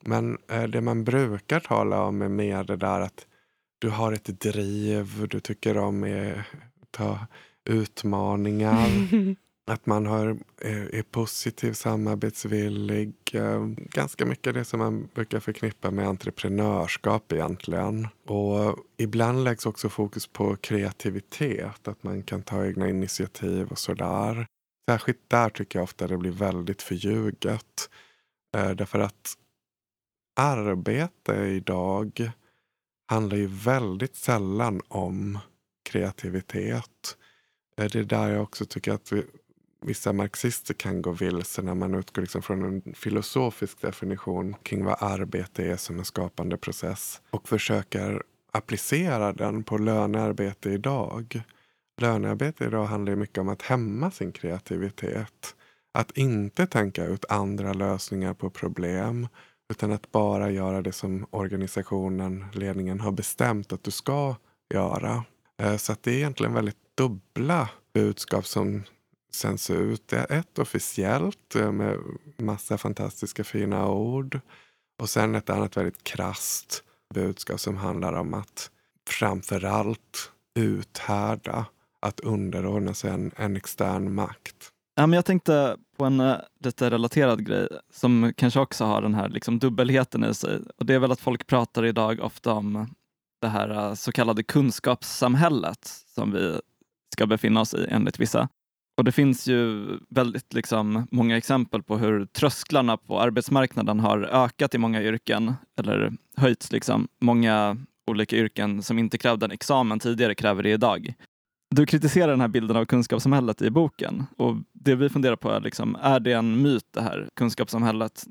Men eh, det man brukar tala om är mer det där att du har ett driv, du tycker om att ta utmaningar. Att man har, är positiv, samarbetsvillig. Eh, ganska mycket det som man brukar förknippa med entreprenörskap egentligen. Och ibland läggs också fokus på kreativitet, att man kan ta egna initiativ och sådär. Särskilt där tycker jag ofta det blir väldigt förljuget. Eh, därför att arbete idag handlar ju väldigt sällan om kreativitet. Eh, det är där jag också tycker att vi vissa marxister kan gå vilse när man utgår liksom från en filosofisk definition kring vad arbete är som en skapande process och försöker applicera den på lönearbete idag. Lönearbete idag handlar mycket om att hämma sin kreativitet. Att inte tänka ut andra lösningar på problem utan att bara göra det som organisationen, ledningen har bestämt att du ska göra. Eh, så att det är egentligen väldigt dubbla budskap som sänds ut. Ett officiellt eh, med massa fantastiska fina ord. Och sen ett annat väldigt krast budskap som handlar om att framförallt uthärda att underordna sig en, en extern makt. Ja, men jag tänkte på en eh, lite relaterad grej som kanske också har den här liksom, dubbelheten i sig. Och Det är väl att folk pratar idag ofta om det här eh, så kallade kunskapssamhället som vi ska befinna oss i enligt vissa. Och det finns ju väldigt liksom, många exempel på hur trösklarna på arbetsmarknaden har ökat i många yrken, eller höjts. Liksom. Många olika yrken som inte krävde en examen tidigare kräver det idag. Du kritiserar den här bilden av kunskapssamhället i boken och det vi funderar på är, liksom, är det en myt det här kunskapssamhället?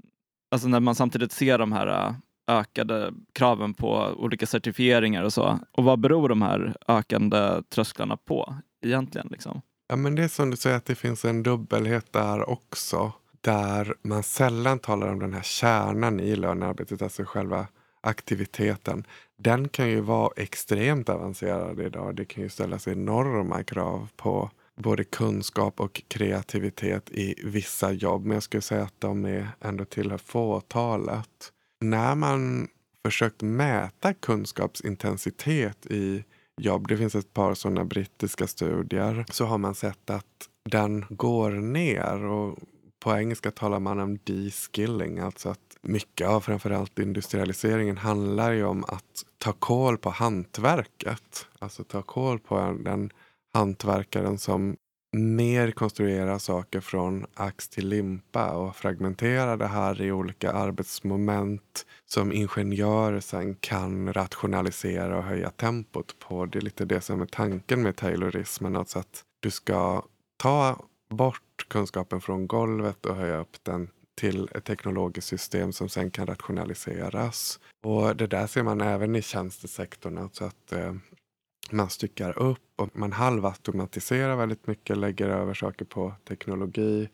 Alltså när man samtidigt ser de här äh, ökade kraven på olika certifieringar och så. Och vad beror de här ökande trösklarna på egentligen? Liksom? Ja, men det är som du säger att det finns en dubbelhet där också. Där man sällan talar om den här kärnan i lönearbetet, alltså själva aktiviteten. Den kan ju vara extremt avancerad idag. Det kan ju ställas enorma krav på både kunskap och kreativitet i vissa jobb. Men jag skulle säga att de är ändå tillhör fåtalet. När man försökt mäta kunskapsintensitet i jobb, det finns ett par sådana brittiska studier, så har man sett att den går ner. och På engelska talar man om de-skilling, alltså att mycket av framförallt industrialiseringen handlar ju om att ta koll på hantverket. Alltså ta koll på den hantverkaren som mer konstruerar saker från ax till limpa och fragmenterar det här i olika arbetsmoment som ingenjörer sen kan rationalisera och höja tempot på. Det är lite det som är tanken med taylorismen. Alltså att du ska ta bort kunskapen från golvet och höja upp den till ett teknologiskt system som sen kan rationaliseras. Och Det där ser man även i tjänstesektorn. Alltså att eh, man styckar upp och man halvautomatiserar väldigt mycket, lägger över saker på teknologi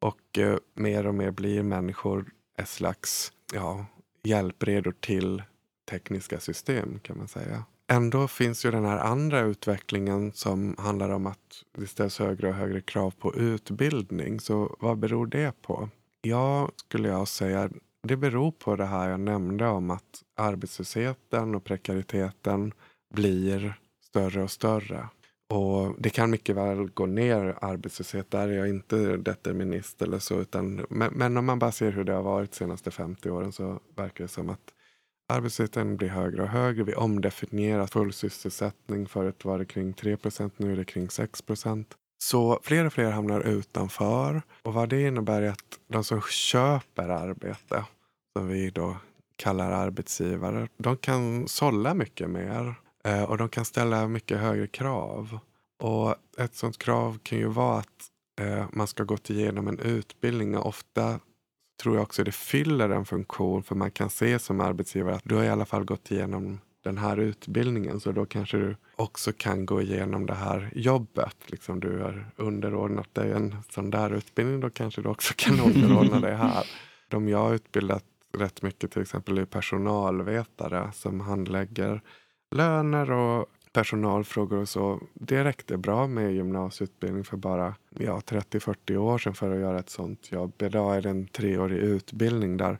och eh, mer och mer blir människor ett slags, ja, hjälpredor till tekniska system kan man säga. Ändå finns ju den här andra utvecklingen som handlar om att det ställs högre och högre krav på utbildning. Så vad beror det på? Ja, skulle jag säga, det beror på det här jag nämnde om att arbetslösheten och prekariteten blir större och större. Och det kan mycket väl gå ner arbetslöshet. Där är jag inte determinist eller så. Utan, men, men om man bara ser hur det har varit de senaste 50 åren så verkar det som att arbetslösheten blir högre och högre. Vi omdefinierar full sysselsättning. Förut var det kring 3% nu är det kring 6 så fler och fler hamnar utanför. Och vad det innebär är att de som köper arbete, som vi då kallar arbetsgivare, de kan sålla mycket mer eh, och de kan ställa mycket högre krav. Och ett sådant krav kan ju vara att eh, man ska gått igenom en utbildning. Och ofta tror jag också det fyller en funktion. För man kan se som arbetsgivare att du har i alla fall gått igenom den här utbildningen. Så då kanske du också kan gå igenom det här jobbet. Liksom du har underordnat dig en sån där utbildning. Då kanske du också kan underordna dig här. De jag har utbildat rätt mycket till exempel är personalvetare som handlägger löner och personalfrågor och så. Det räckte bra med gymnasieutbildning för bara ja, 30-40 år sedan för att göra ett sånt jobb. Idag är det en treårig utbildning där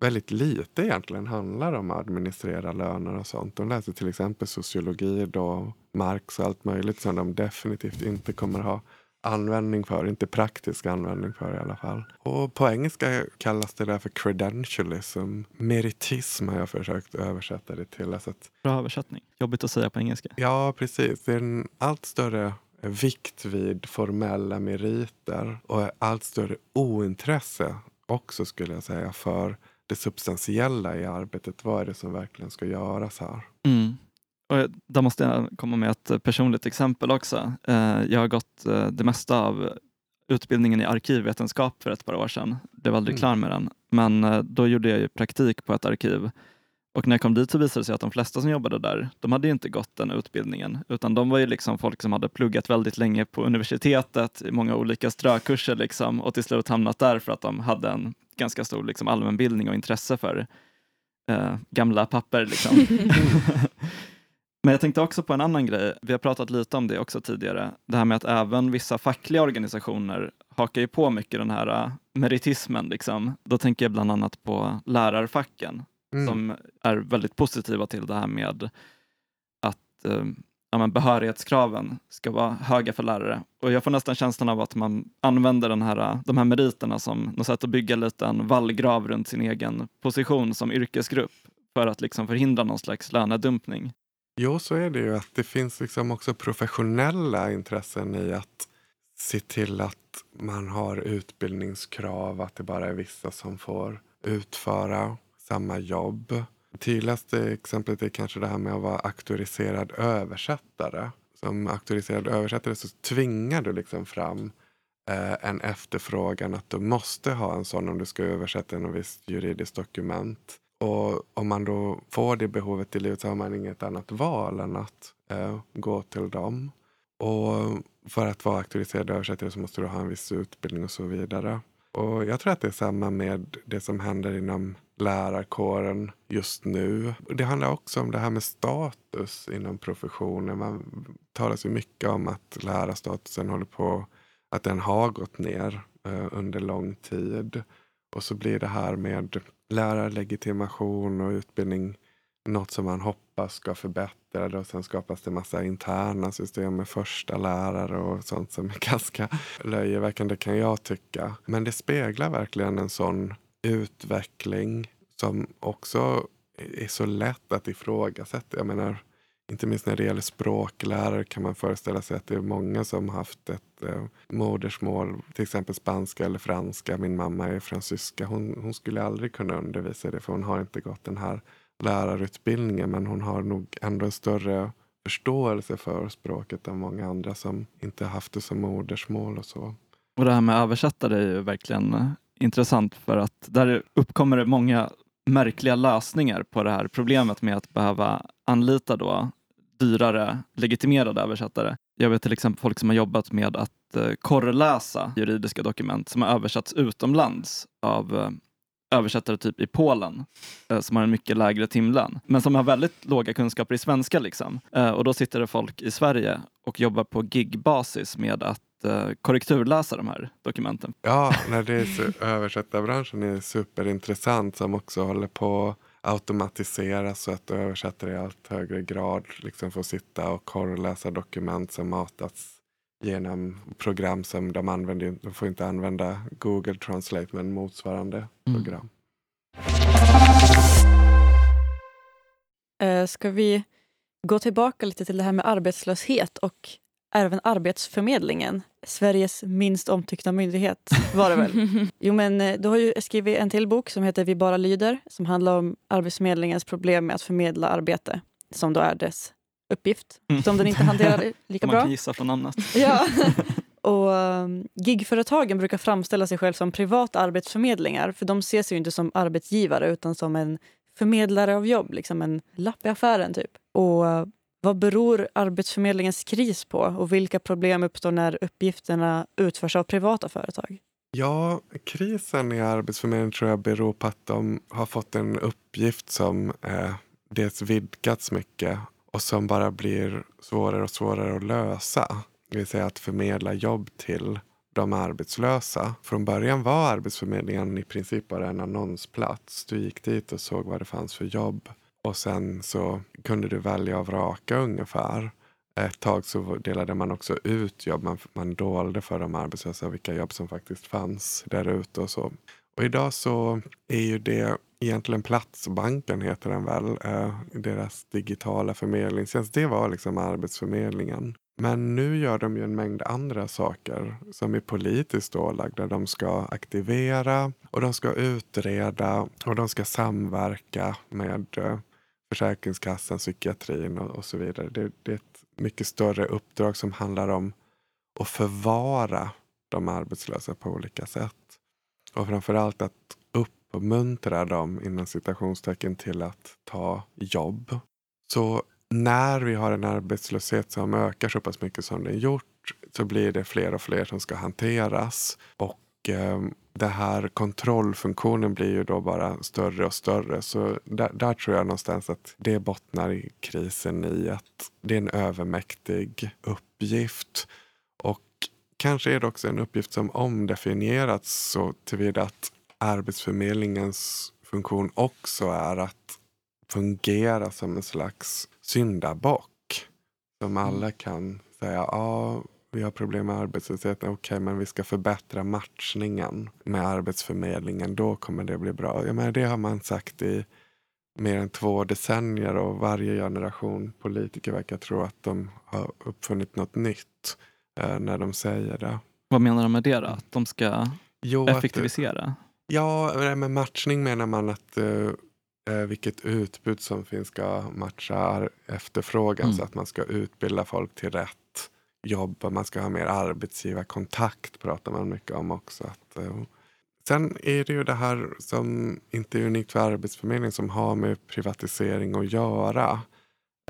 väldigt lite egentligen handlar om att administrera löner och sånt. De läser till exempel sociologi då, Marx och allt möjligt som de definitivt inte kommer ha användning för, inte praktisk användning för i alla fall. Och på engelska kallas det där för credentialism. Meritism har jag försökt översätta det till. Alltså att, Bra översättning. Jobbigt att säga på engelska. Ja, precis. Det är en allt större vikt vid formella meriter och allt större ointresse också skulle jag säga för det substantiella i arbetet. Vad är det som verkligen ska göras här? Mm. Och där måste jag komma med ett personligt exempel också. Eh, jag har gått eh, det mesta av utbildningen i arkivvetenskap för ett par år sedan. Blev aldrig mm. klar med den. Men eh, då gjorde jag ju praktik på ett arkiv. Och när jag kom dit så visade det sig att de flesta som jobbade där, de hade inte gått den utbildningen. Utan de var ju liksom folk som hade pluggat väldigt länge på universitetet i många olika strökurser liksom, och till slut hamnat där för att de hade en ganska stor liksom, allmänbildning och intresse för eh, gamla papper. Liksom. Men jag tänkte också på en annan grej. Vi har pratat lite om det också tidigare. Det här med att även vissa fackliga organisationer hakar ju på mycket den här äh, meritismen. Liksom. Då tänker jag bland annat på lärarfacken mm. som är väldigt positiva till det här med att äh, ja, men behörighetskraven ska vara höga för lärare. Och jag får nästan känslan av att man använder den här, de här meriterna som något sätt att bygga lite en vallgrav runt sin egen position som yrkesgrupp för att liksom förhindra någon slags lönedumpning. Jo, så är det ju. att Det finns liksom också professionella intressen i att se till att man har utbildningskrav, att det bara är vissa som får utföra samma jobb. Tydligaste exemplet är kanske det här med att vara auktoriserad översättare. Som auktoriserad översättare så tvingar du liksom fram eh, en efterfrågan att du måste ha en sån om du ska översätta en visst juridiskt dokument. Och om man då får det behovet i livet så har man inget annat val än att eh, gå till dem. Och för att vara auktoriserad översättare så måste du ha en viss utbildning och så vidare. Och jag tror att det är samma med det som händer inom lärarkåren just nu. Det handlar också om det här med status inom professionen. Man talar ju mycket om att lärarstatusen håller på att den har gått ner eh, under lång tid. Och så blir det här med lärarlegitimation och utbildning något som man hoppas ska förbättra det och sen skapas det massa interna system med första lärare och sånt som är ganska löjeväckande kan jag tycka. Men det speglar verkligen en sån utveckling som också är så lätt att ifrågasätta. Jag menar, inte minst när det gäller språklärare kan man föreställa sig att det är många som haft ett eh, modersmål, till exempel spanska eller franska. Min mamma är fransyska. Hon, hon skulle aldrig kunna undervisa det för hon har inte gått den här lärarutbildningen men hon har nog ändå en större förståelse för språket än många andra som inte haft det som modersmål och så. Och det här med översättare är ju verkligen eh, intressant för att där uppkommer det många märkliga lösningar på det här problemet med att behöva anlita då dyrare legitimerade översättare. Jag vet till exempel folk som har jobbat med att eh, korreläsa juridiska dokument som har översatts utomlands av eh, översättare typ i Polen eh, som har en mycket lägre timlön, men som har väldigt låga kunskaper i svenska. Liksom. Och då sitter det folk i Sverige och jobbar på gigbasis med att eh, korrekturläsa de här dokumenten. Ja, när det är översättarbranschen är superintressant som också håller på att automatiseras så att översättare i allt högre grad liksom får sitta och korreläsa dokument som matats genom program som de använder. De får inte använda Google Translate men motsvarande Mm. program. Eh, Ska vi gå tillbaka lite till det här med arbetslöshet och även Arbetsförmedlingen. Sveriges minst omtyckta myndighet var det väl? Jo, men eh, du har ju skrivit en till bok som heter Vi bara lyder som handlar om Arbetsförmedlingens problem med att förmedla arbete som då är dess uppgift, Mm. som den inte hanterar lika Man kan bra. gissa från namnet. Ja. Och um, gigföretagen brukar framställa sig själv som privata arbetsförmedlingar för de ses ju inte som arbetsgivare utan som en förmedlare av jobb, liksom en lapp i affären typ. Och vad beror Arbetsförmedlingens kris på och vilka problem uppstår när uppgifterna utförs av privata företag? Ja, krisen i Arbetsförmedlingen tror jag beror på att de har fått en uppgift som eh, dels vidgats mycket och som bara blir svårare och svårare att lösa. Det vill säga att förmedla jobb till de arbetslösa. Från början var Arbetsförmedlingen i princip bara en annonsplats. Du gick dit och såg vad det fanns för jobb. Och sen så kunde du välja och vraka ungefär. Ett tag så delade man också ut jobb. Man, man dolde för de arbetslösa vilka jobb som faktiskt fanns där ute och så. Och idag så är ju det egentligen Platsbanken heter den väl. Eh, deras digitala förmedlingstjänst. Det var liksom Arbetsförmedlingen. Men nu gör de ju en mängd andra saker som är politiskt ålagda. De ska aktivera och de ska utreda och de ska samverka med eh, Försäkringskassan, psykiatrin och, och så vidare. Det, det är ett mycket större uppdrag som handlar om att förvara de arbetslösa på olika sätt. Och framförallt att uppmuntra dem inom citationstecken till att ta jobb. Så när vi har en arbetslöshet som ökar så pass mycket som den gjort så blir det fler och fler som ska hanteras. Och eh, det här kontrollfunktionen blir ju då bara större och större. Så där, där tror jag någonstans att det bottnar i krisen i att det är en övermäktig uppgift. Och kanske är det också en uppgift som omdefinierats så tillvida att Arbetsförmedlingens funktion också är att fungera som en slags syndabock. Som alla kan säga, ja vi har problem med arbetslösheten, okej men vi ska förbättra matchningen med Arbetsförmedlingen, då kommer det bli bra. Jag menar, det har man sagt i mer än två decennier och varje generation politiker verkar tro att de har uppfunnit något nytt eh, när de säger det. Vad menar de med det då? Att de ska Jo, att- effektivisera? Ja, nej, med matchning menar man att eh, eh, vilket utbud som finns ska matcha efterfrågan Mm. så att man ska utbilda folk till rätt jobb och man ska ha mer arbetsgivarkontakt pratar man mycket om också. Att, eh, sen är det ju det här som inte är unikt för Arbetsförmedlingen som har med privatisering att göra.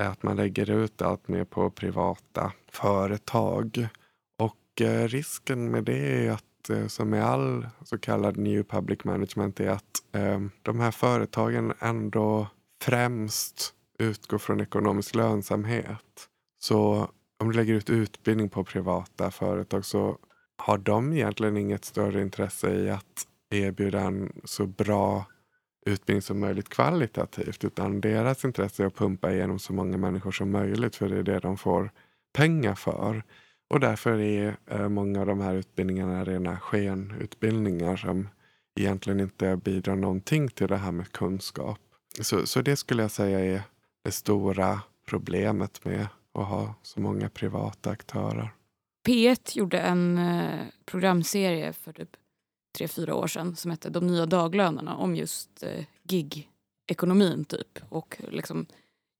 Att man lägger ut allt mer på privata företag. Och eh, risken med det är att eh, som med all så kallad new public management är att eh, de här företagen ändå främst utgår från ekonomisk lönsamhet. Så om du lägger ut utbildning på privata företag så har de egentligen inget större intresse i att erbjuda en så bra utbildning som möjligt kvalitativt. Utan deras intresse är att pumpa igenom så många människor som möjligt för det är det de får pengar för. Och därför är eh, många av de här utbildningarna rena skenutbildningar som egentligen inte bidrar någonting till det här med kunskap. Så, så det skulle jag säga är det stora problemet med att ha så många privata aktörer. P1 gjorde en eh, programserie för typ tre, fyra år sedan som hette De nya daglönerna om just eh, gig-ekonomin typ. Och liksom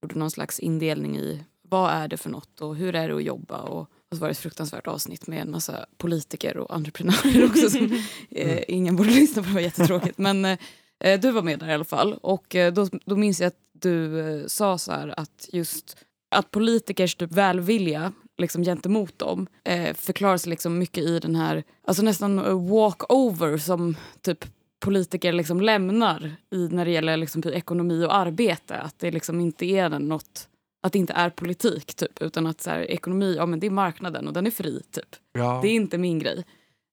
gjorde någon slags indelning i vad är det för något och hur är det att jobba. Och, och så var det ett fruktansvärt avsnitt med en massa politiker och entreprenörer också. Som, eh, ingen borde lyssna på, det var jättetråkigt. Men eh, du var med där i alla fall. Och eh, då, då minns jag att du eh, sa så här att just att politikers typ välvilja liksom, gentemot dem eh, förklaras liksom mycket i den här, alltså nästan eh, walk-over som typ politiker liksom lämnar i när det gäller liksom ekonomi och arbete. Att det liksom inte är något, att det inte är politik typ, utan att så här, ekonomi, ja men det är marknaden och den är fri typ. Ja. Det är inte min grej.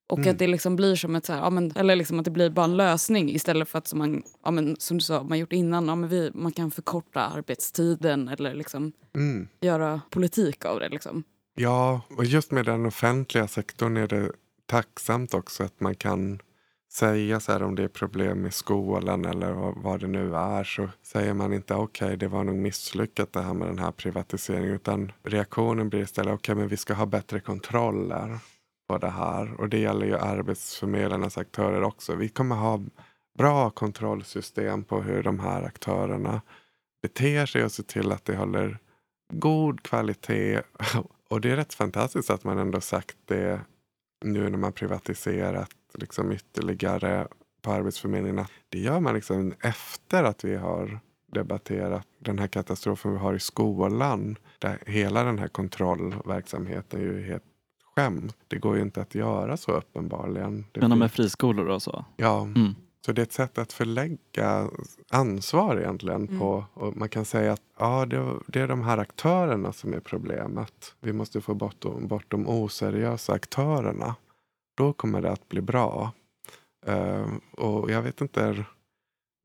Och Mm. att det liksom blir som ett så här, ja, men, eller liksom att det blir bara en lösning istället för att som man, ja, men, som du sa, man gjort innan, ja, men vi, man kan förkorta arbetstiden eller liksom Mm. göra politik av det. Liksom. Ja, och just med den offentliga sektorn är det tacksamt också att man kan säga så här om det är problem i skolan eller vad, vad det nu är så säger man inte okej det var nog misslyckat det här med den här privatiseringen utan reaktionen blir istället okej men vi ska ha bättre kontroller på det här och det gäller ju arbetsförmedlarnas aktörer också. Vi kommer ha bra kontrollsystem på hur de här aktörerna beter sig och se till att det håller god kvalitet. Och det är rätt fantastiskt att man ändå sagt det nu när man privatiserat liksom ytterligare på Arbetsförmedlingen. Det gör man liksom efter att vi har debatterat den här katastrofen vi har i skolan. Där hela den här kontrollverksamheten är ju helt skämt. Det går ju inte att göra så uppenbarligen. Det Menar finns- med friskolor och så? Ja, Mm. så det är ett sätt att förlägga ansvar egentligen Mm. på. Och man kan säga att ja, det, det är de här aktörerna som är problemet. Vi måste få bort, de- bort de oseriösa aktörerna. Då kommer det att bli bra. Eh, och jag vet inte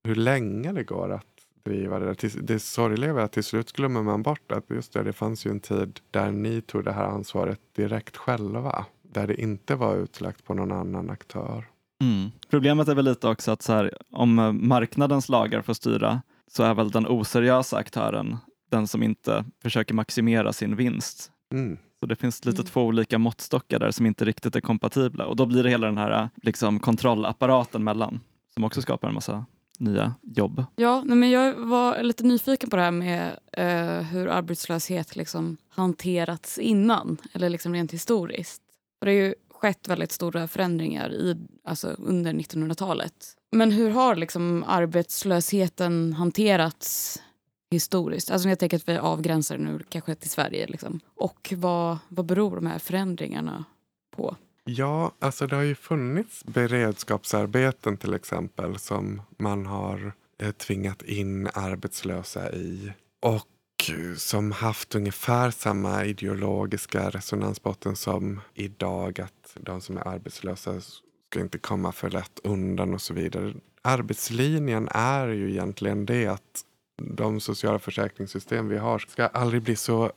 hur länge det går att driva det. där. Det sorgliga är att till slut glömmer man bort att just det, det fanns ju en tid där ni tog det här ansvaret direkt själva. Där det inte var utlagt på någon annan aktör. Mm. Problemet är väl lite också att så här, om eh, marknadens lagar får styra så är väl den oseriösa aktören den som inte försöker maximera sin vinst. Mm. Så det finns lite Mm. två olika måttstockar där som inte riktigt är kompatibla och då blir det hela den här liksom, kontrollapparaten mellan som också skapar en massa nya jobb. Ja, nej, men jag var lite nyfiken på det här med eh, hur arbetslöshet liksom hanterats innan, eller liksom rent historiskt. För det har ju skett väldigt stora förändringar i, alltså under 1900-talet. Men hur har liksom arbetslösheten hanterats historiskt? Alltså jag tänker att vi avgränsar nu kanske till Sverige. Liksom. Och vad, vad beror de här förändringarna på? Ja, alltså det har ju funnits beredskapsarbeten till exempel som man har eh, tvingat in arbetslösa i. Och som haft ungefär samma ideologiska resonansbotten som idag att de som är arbetslösa ska inte komma för lätt undan och så vidare. Arbetslinjen är ju egentligen det att de sociala försäkringssystem vi har ska aldrig bli så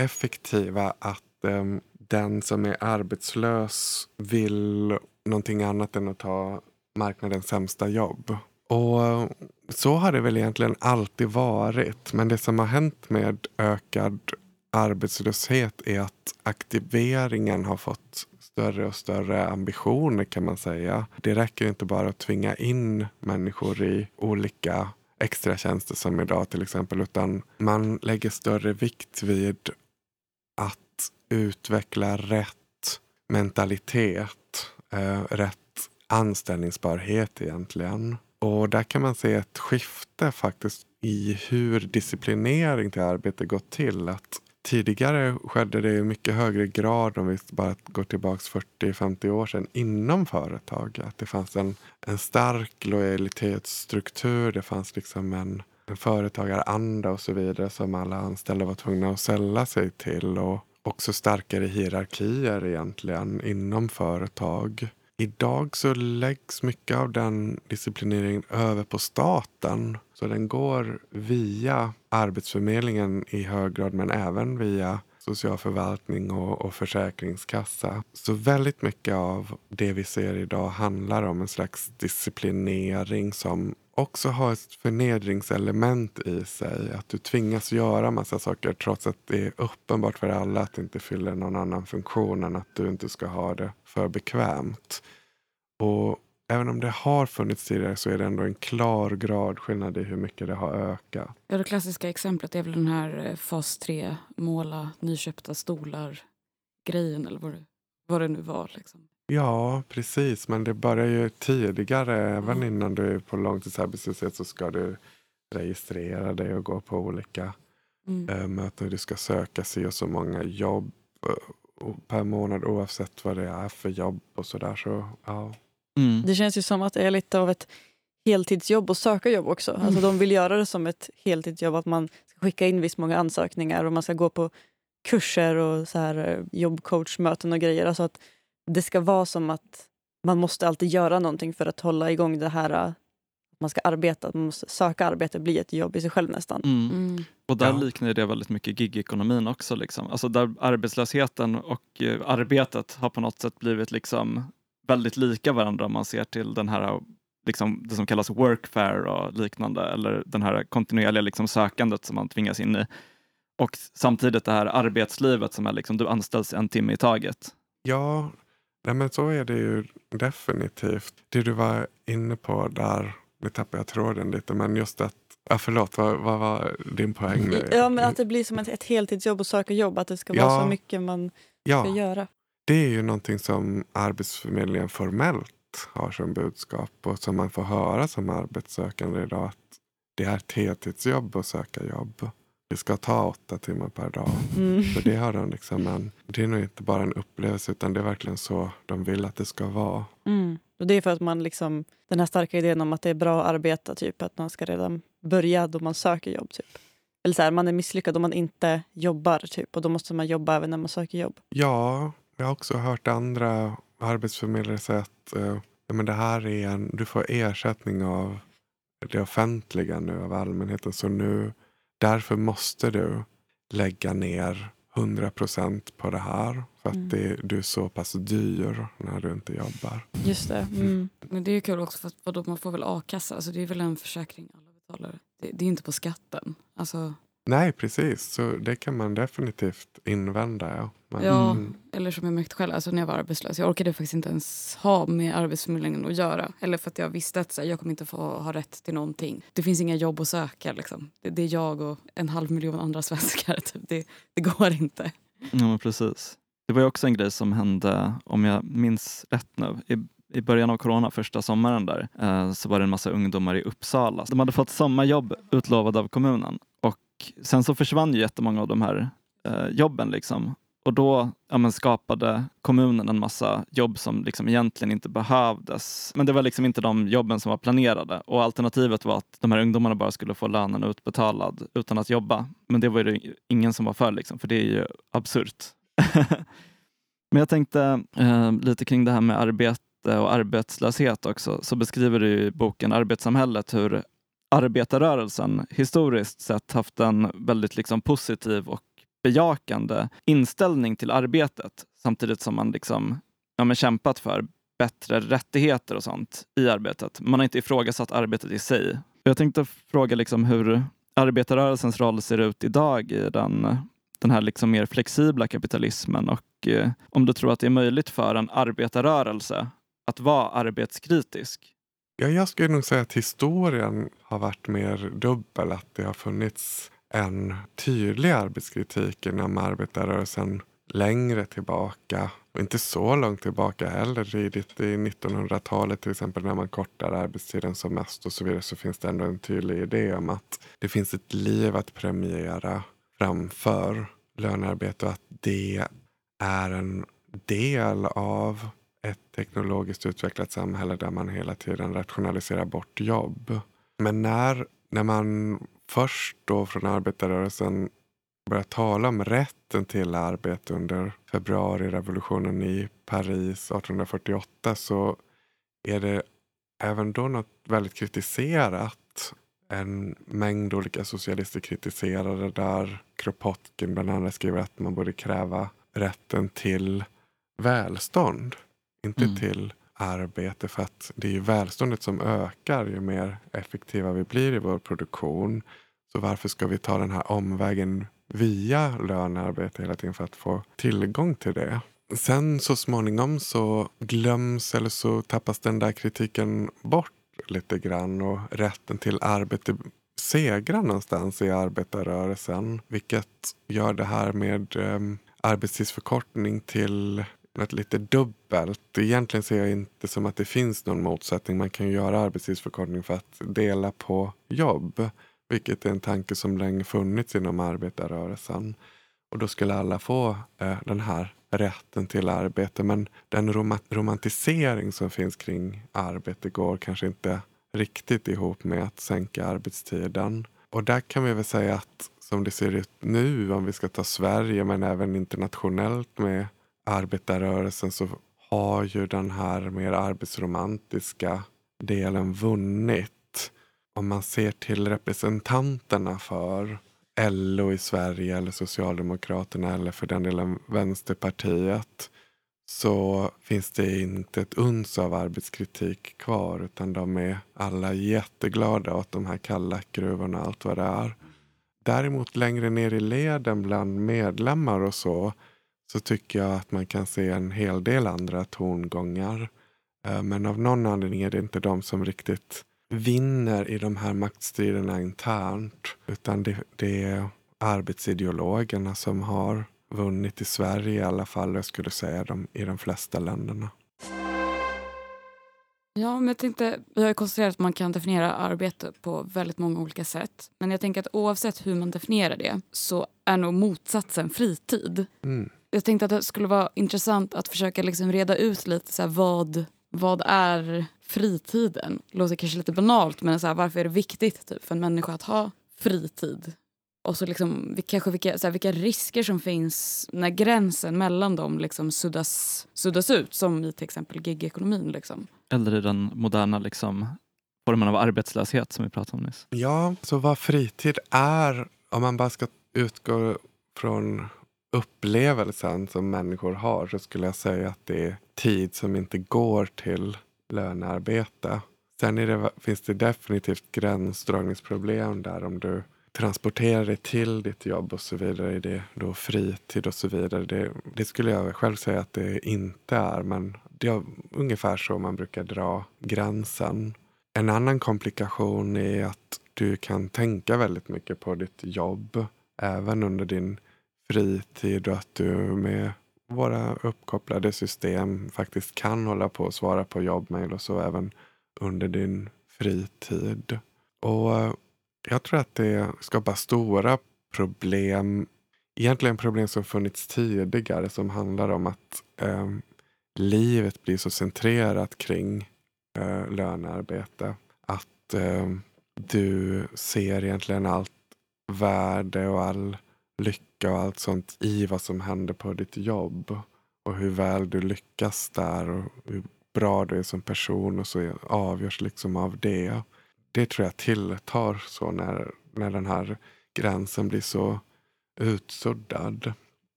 effektiva att em, den som är arbetslös vill någonting annat än att ta marknadens sämsta jobb. Och så har det väl egentligen alltid varit. Men det som har hänt med ökad arbetslöshet är att aktiveringen har fått större och större ambitioner kan man säga. Det räcker inte bara att tvinga in människor i olika extra tjänster som idag till exempel utan man lägger större vikt vid utveckla rätt mentalitet, eh, rätt anställningsbarhet egentligen. Och där kan man se ett skifte faktiskt i hur disciplinering till arbete gått till. Att tidigare skedde det i mycket högre grad, om vi bara går tillbaka 40-50 år sedan, inom företag. Att det fanns en, en stark lojalitetsstruktur, det fanns liksom en, en företagaranda och så vidare som alla anställda var tvungna att sälla sig till. Och också starkare hierarkier egentligen inom företag. Idag så läggs mycket av den disciplineringen över på staten. Så den går via Arbetsförmedlingen i hög grad men även via socialförvaltning och, och försäkringskassa. Så väldigt mycket av det vi ser idag handlar om en slags disciplinering som också har ett förnedringselement i sig. Att du tvingas göra massa saker trots att det är uppenbart för alla att det inte fyller någon annan funktion än att du inte ska ha det för bekvämt. Och även om det har funnits tidigare så är det ändå en klar gradskillnad i hur mycket det har ökat. Ja, det klassiska exemplet är väl den här eh, fas 3, måla nyköpta stolar-grejen eller vad det, vad det nu var. Liksom. Ja, precis. Men det börjar ju tidigare. Även Ja. innan du är på långtidsarbetslöshet så ska du registrera dig och gå på olika Mm. eh, möten. Du ska söka sig och så många jobb eh, per månad oavsett vad det är för jobb och sådär. Så, ja. Mm. Det känns ju som att det är lite av ett heltidsjobb att söka jobb också. Mm. Alltså de vill göra det som ett heltidsjobb, att man ska skicka in visst många ansökningar och man ska gå på kurser och så här eh, jobbcoachmöten och grejer. Alltså att det ska vara som att man måste alltid göra någonting för att hålla igång det här eh, att man ska arbeta, att man måste söka arbete bli ett jobb i sig själv nästan. Mm. Mm. Och där Ja. liknar det väldigt mycket gigekonomin också. Liksom. Alltså där arbetslösheten och eh, arbetet har på något sätt blivit liksom väldigt lika varandra om man ser till den här liksom, det som kallas workfare och liknande eller den här kontinuerliga liksom, sökandet som man tvingas in i. Och samtidigt det här arbetslivet som är liksom, du anställs en timme i taget. Ja, nej men så är det ju definitivt. Det du var inne på där, nu tappade jag tråden lite, men just att, ja förlåt, vad, vad var din poäng nu? Ja, men att det blir som ett, ett heltidsjobb att söka jobb, att det ska Ja. vara så mycket man ska ja, göra. Det är ju någonting som Arbetsförmedlingen formellt har som budskap och som man får höra som arbetssökande idag. Att det är ett heltidsjobb att söka jobb. Det ska ta åtta timmar per dag. Mm. Det har de liksom en, det är nog inte bara en upplevelse utan det är verkligen så de vill att det ska vara. Mm. Och det är för att man liksom, den här starka idén om att det är bra att arbeta, typ att man ska redan börja då man söker jobb. Typ. Eller så här, man är misslyckad om man inte jobbar typ och då måste man jobba även när man söker jobb. Ja, jag har också hört andra arbetsförmedlare säga att eh, men det här är en, du får ersättning av det offentliga nu, av allmänheten. Så nu, därför måste du lägga ner 100 procent på det här. För att Mm. det, du är så pass dyr när du inte jobbar. Just det. Mm. Men det är ju kul också för att vadå, man får väl a-kassa, alltså det är väl en försäkring alla betalar. Det, det är inte på skatten. Alltså, Nej, precis. Så det kan man definitivt invända. Ja. Men, ja, mm, eller som jag märkte själv, alltså när jag var arbetslös, jag orkade faktiskt inte ens ha med Arbetsförmedlingen att göra. Eller för att jag visste att så här, jag kommer inte få ha rätt till någonting. Det finns inga jobb att söka. Liksom. Det, det är jag och en halv miljon andra svenskar. Typ. Det, det går inte. Ja, men precis. Det var ju också en grej som hände, om jag minns rätt nu, i, i början av corona, första sommaren där, eh, så var det en massa ungdomar i Uppsala. De hade fått sommarjobb utlovade av kommunen och sen så försvann ju jättemånga av de här eh, jobben. Liksom. Och då ja, men skapade kommunen en massa jobb som liksom egentligen inte behövdes. Men det var liksom inte de jobben som var planerade och alternativet var att de här ungdomarna bara skulle få lönen utbetalad utan att jobba. Men det var det ingen som var för, liksom, för det är ju absurt. Men jag tänkte eh, lite kring det här med arbete och arbetslöshet också. Så beskriver du i boken Arbetssamhället hur arbetarrörelsen historiskt sett haft en väldigt liksom, positiv och bejakande inställning till arbetet samtidigt som man liksom, ja, men kämpat för bättre rättigheter och sånt i arbetet. Man har inte ifrågasatt arbetet i sig. Jag tänkte fråga liksom hur arbetarrörelsens roll ser ut idag i den, den här liksom mer flexibla kapitalismen och eh, om du tror att det är möjligt för en arbetarrörelse att vara arbetskritisk. Ja, jag skulle nog säga att historien har varit mer dubbel. Att det har funnits en tydlig arbetskritik inom arbetarrörelsen längre tillbaka. Och inte så långt tillbaka heller. Tidigt i 1900-talet till exempel när man kortar arbetstiden som mest och så vidare så finns det ändå en tydlig idé om att det finns ett liv att premiera framför lönearbete och att det är en del av ett teknologiskt utvecklat samhälle där man hela tiden rationaliserar bort jobb. Men när, när man först då från arbetarrörelsen börjar tala om rätten till arbete under februarirevolutionen i Paris 1848 så är det även då något väldigt kritiserat. En mängd olika socialister kritiserar det där Kropotkin bland annat skriver att man borde kräva rätten till välstånd. Inte Mm. till arbete för att det är ju välståndet som ökar ju mer effektiva vi blir i vår produktion. Så varför ska vi ta den här omvägen via lönearbete hela tiden för att få tillgång till det? Sen så småningom så glöms eller så tappas den där kritiken bort lite grann och rätten till arbete segrar någonstans i arbetarrörelsen. Vilket gör det här med um, arbetstidsförkortning till något lite dubbelt. Egentligen ser jag inte som att det finns någon motsättning. Man kan ju göra arbetstidsförkortning för att dela på jobb. Vilket är en tanke som länge funnits inom arbetarrörelsen. Och då skulle alla få eh, den här rätten till arbete. Men den rom romantisering som finns kring arbete går kanske inte riktigt ihop med att sänka arbetstiden. Och där kan vi väl säga att som det ser ut nu, om vi ska ta Sverige men även internationellt med arbetarrörelsen så har ju den här mer arbetsromantiska delen vunnit. Om man ser till representanterna för LO i Sverige eller Socialdemokraterna eller för den delen Vänsterpartiet så finns det inte ett uns av arbetskritik kvar utan de är alla jätteglada åt de här Kallakgruvorna och allt vad det är. Däremot längre ner i leden bland medlemmar och så så tycker jag att man kan se en hel del andra tongångar. Eh, men av någon anledning är det inte de som riktigt vinner i de här maktstriderna internt. Utan det, det är arbetsideologerna som har vunnit i Sverige i alla fall. Jag skulle säga de, i de flesta länderna. Ja, men jag tänkte, vi har ju konstaterat att man kan definiera arbete på väldigt många olika sätt. Men jag tänker att oavsett hur man definierar det så är nog motsatsen fritid. Mm. Jag tänkte att det skulle vara intressant att försöka liksom reda ut lite så här, vad, vad är fritiden? Det låter kanske lite banalt men så här, varför är det viktigt typ, för en människa att ha fritid? Och så liksom, kanske vilka, så här, vilka risker som finns när gränsen mellan dem liksom suddas, suddas ut som i till exempel gigekonomin. Liksom. Eller i den moderna liksom, formen av arbetslöshet som vi pratade om nyss. Ja, så vad fritid är, om man bara ska utgå från upplevelsen som människor har så skulle jag säga att det är tid som inte går till lönearbete. Sen det, finns det definitivt gränsdragningsproblem där om du transporterar dig till ditt jobb och så vidare. Är det då fritid och så vidare? Det, det skulle jag själv säga att det inte är. Men det är ungefär så man brukar dra gränsen. En annan komplikation är att du kan tänka väldigt mycket på ditt jobb även under din fritid och att du med våra uppkopplade system faktiskt kan hålla på och svara på jobbmail och så även under din fritid. Och eh, jag tror att det skapar stora problem. Egentligen problem som funnits tidigare som handlar om att eh, livet blir så centrerat kring eh, lönearbete. Att eh, du ser egentligen allt värde och all lycka och allt sånt i vad som händer på ditt jobb. Och hur väl du lyckas där och hur bra du är som person och så avgörs liksom av det. Det tror jag tilltar så när, när den här gränsen blir så utsuddad.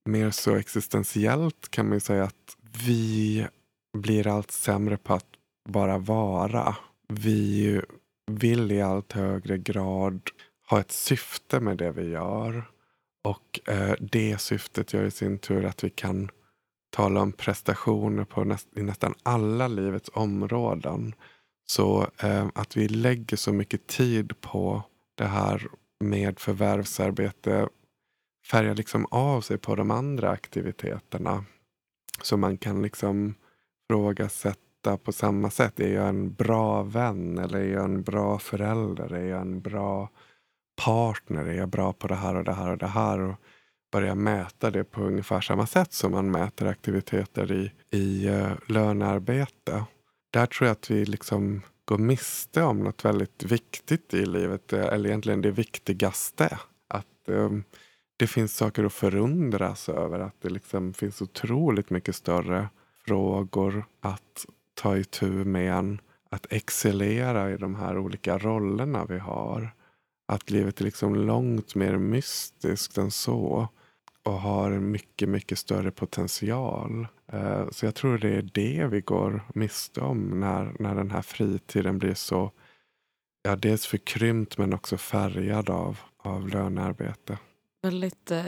Mer så existentiellt kan man säga att vi blir allt sämre på att bara vara. Vi vill i allt högre grad ha ett syfte med det vi gör. Och eh, det syftet gör i sin tur att vi kan tala om prestationer på näst, i nästan alla livets områden. Så eh, att vi lägger så mycket tid på det här med förvärvsarbete färgar liksom av sig på de andra aktiviteterna. Så man kan liksom frågasätta på samma sätt. Är jag en bra vän? Eller är jag en bra förälder? Är jag en bra partner? Är jag bra på det här och det här och det här? Och börja mäta det på ungefär samma sätt som man mäter aktiviteter i, i eh, uh, lönearbete. Där tror jag att vi liksom går miste om något väldigt viktigt i livet. Eh, eller egentligen det viktigaste. Att um, det finns saker att förundras över. Att det liksom finns otroligt mycket större frågor att ta itu med att excellera i de här olika rollerna vi har. Att livet är liksom långt mer mystiskt än så och har mycket, mycket större potential. Eh, så jag tror det är det vi går miste om när, när den här fritiden blir så ja, dels förkrympt men också färgad av, av lönearbete. Väldigt eh,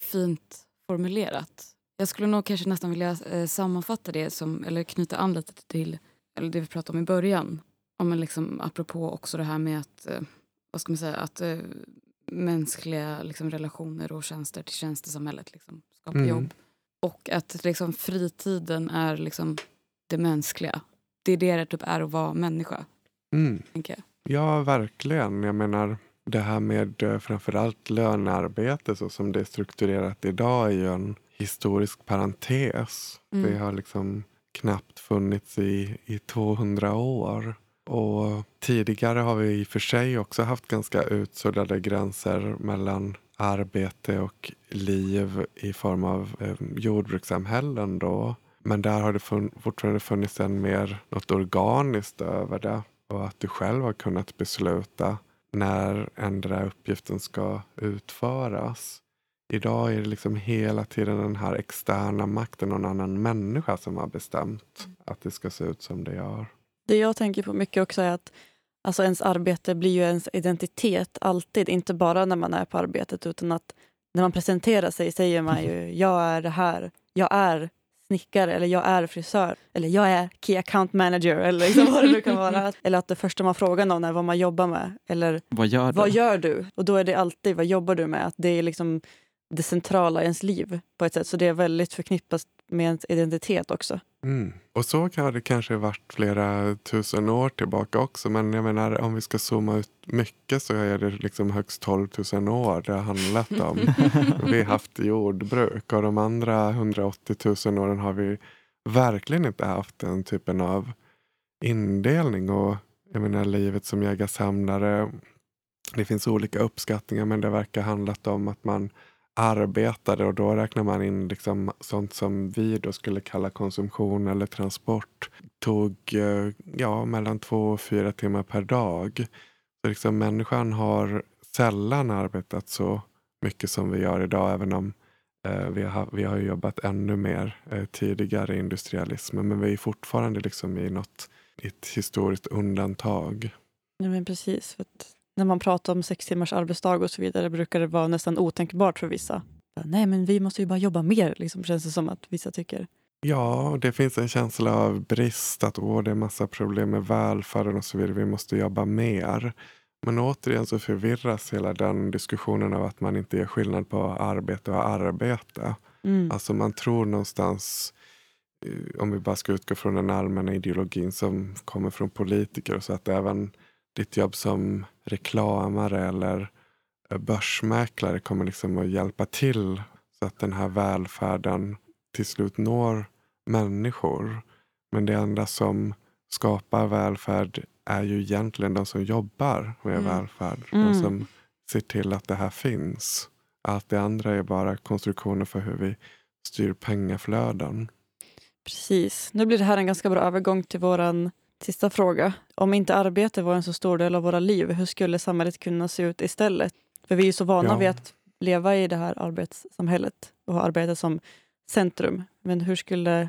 fint formulerat. Jag skulle nog kanske nästan vilja eh, sammanfatta det som, eller knyta an lite till eller det vi pratade om i början. Om liksom, apropå också det här med att eh, vad ska man säga, att eh, mänskliga liksom, relationer och tjänster till tjänstesamhället liksom, skapar mm. jobb. Och att liksom, fritiden är liksom, det mänskliga. Det är det det typ är att vara människa. Mm. Ja, verkligen. Jag menar, det här med eh, framförallt lönearbete så som det är strukturerat idag är ju en historisk parentes. Mm. Det har liksom knappt funnits i, i 200 år. Och tidigare har vi i och för sig också haft ganska utsuddade gränser mellan arbete och liv i form av eh, jordbrukssamhällen. Då. Men där har det fun fortfarande funnits en mer något organiskt över det. Och att du själv har kunnat besluta när ändra uppgiften ska utföras. Idag är det liksom hela tiden den här externa makten, någon annan människa som har bestämt att det ska se ut som det gör. Det jag tänker på mycket också är att alltså ens arbete blir ju ens identitet alltid. Inte bara när man är på arbetet utan att när man presenterar sig säger man ju jag är det här. Jag är snickare eller jag är frisör eller jag är Key Account Manager eller liksom vad det nu kan vara. Eller att det första man frågar någon är vad man jobbar med eller Vad gör du? vad gör du? Och då är det alltid vad jobbar du med? Att det är liksom det centrala i ens liv på ett sätt. Så det är väldigt förknippat med ens identitet också. Mm. Och så har det kanske varit flera tusen år tillbaka också. Men jag menar om vi ska zooma ut mycket så är det liksom högst 12 000 år det har handlat om. vi har haft jordbruk och de andra 180 000 åren har vi verkligen inte haft den typen av indelning. Och jag menar livet som jägarsamlare. Det finns olika uppskattningar men det verkar handlat om att man arbetade och då räknar man in liksom sånt som vi då skulle kalla konsumtion eller transport. Tog eh, ja, mellan två och fyra timmar per dag. Så liksom människan har sällan arbetat så mycket som vi gör idag även om eh, vi, har, vi har jobbat ännu mer eh, tidigare i industrialismen. Men vi är fortfarande liksom i något i ett historiskt undantag. Ja, men precis. För att när man pratar om sex timmars arbetsdag och så vidare brukar det vara nästan otänkbart för vissa. Nej, men vi måste ju bara jobba mer, liksom, känns det som att vissa tycker. Ja, det finns en känsla av brist, att åh, det är massa problem med välfärden och så vidare. Vi måste jobba mer. Men återigen så förvirras hela den diskussionen av att man inte gör skillnad på arbete och arbete. Mm. Alltså man tror någonstans, eh, om vi bara ska utgå från den allmänna ideologin som kommer från politiker, så att även ditt jobb som reklamare eller börsmäklare kommer liksom att hjälpa till så att den här välfärden till slut når människor. Men det enda som skapar välfärd är ju egentligen de som jobbar med Mm. välfärd. Mm. De som ser till att det här finns. Allt det andra är bara konstruktioner för hur vi styr pengaflöden. Precis. Nu blir det här en ganska bra övergång till vår sista fråga. Om inte arbete var en så stor del av våra liv, hur skulle samhället kunna se ut istället? För vi är ju så vana Ja. vid att leva i det här arbetssamhället och ha arbetet som centrum. Men hur skulle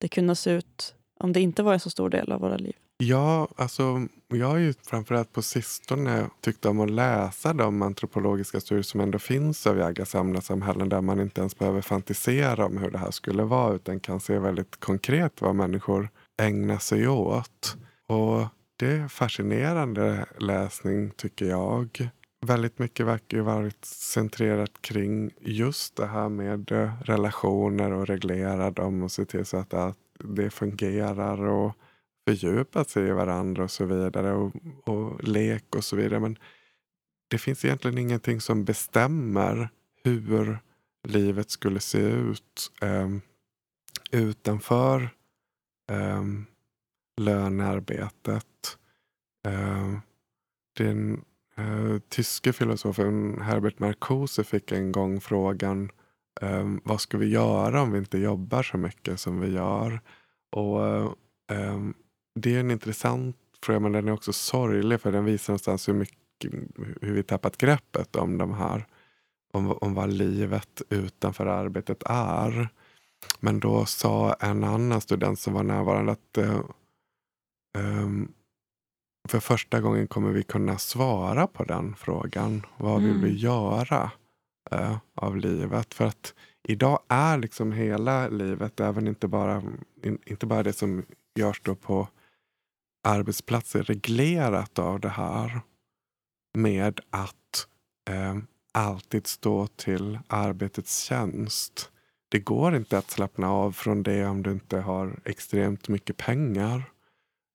det kunna se ut om det inte var en så stor del av våra liv? Ja, alltså jag har ju framförallt på sistone tyckt om att läsa de antropologiska studier som ändå finns av jägar-samlarsamhällen där man inte ens behöver fantisera om hur det här skulle vara utan kan se väldigt konkret vad människor ägna sig åt. Och det är fascinerande läsning tycker jag. Väldigt mycket verkar ju varit centrerat kring just det här med relationer och reglera dem och se till så att det fungerar och fördjupa sig i varandra och så vidare och, och lek och så vidare. Men det finns egentligen ingenting som bestämmer hur livet skulle se ut eh, utanför eh, lönearbetet. Eh, den eh, tyske filosofen Herbert Marcuse fick en gång frågan eh, vad ska vi göra om vi inte jobbar så mycket som vi gör? Och eh, Det är en intressant fråga men den är också sorglig för den visar någonstans hur, mycket, hur vi tappat greppet om de här om, om vad livet utanför arbetet är. Men då sa en annan student som var närvarande att ehm, för första gången kommer vi kunna svara på den frågan. Vad vill Mm. vi göra eh, av livet? För att idag är liksom hela livet, även inte bara, in, inte bara det som görs då på arbetsplatser, reglerat av det här med att eh, alltid stå till arbetets tjänst. Det går inte att slappna av från det om du inte har extremt mycket pengar.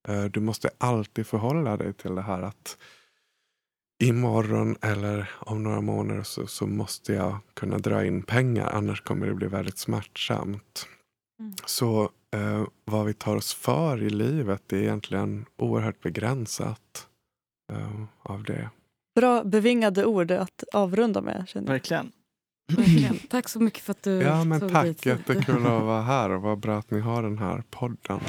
Eh, Du måste alltid förhålla dig till det här att imorgon eller om några månader så, så måste jag kunna dra in pengar. Annars kommer det bli väldigt smärtsamt. Mm. Så eh, vad vi tar oss för i livet är egentligen oerhört begränsat eh, av det. Bra bevingade ord att avrunda med. Känner jag. Verkligen. Verkligen. Tack så mycket för att du Ja men tog dig tack, tid. jättekul att vara här och vad bra att ni har den här podden.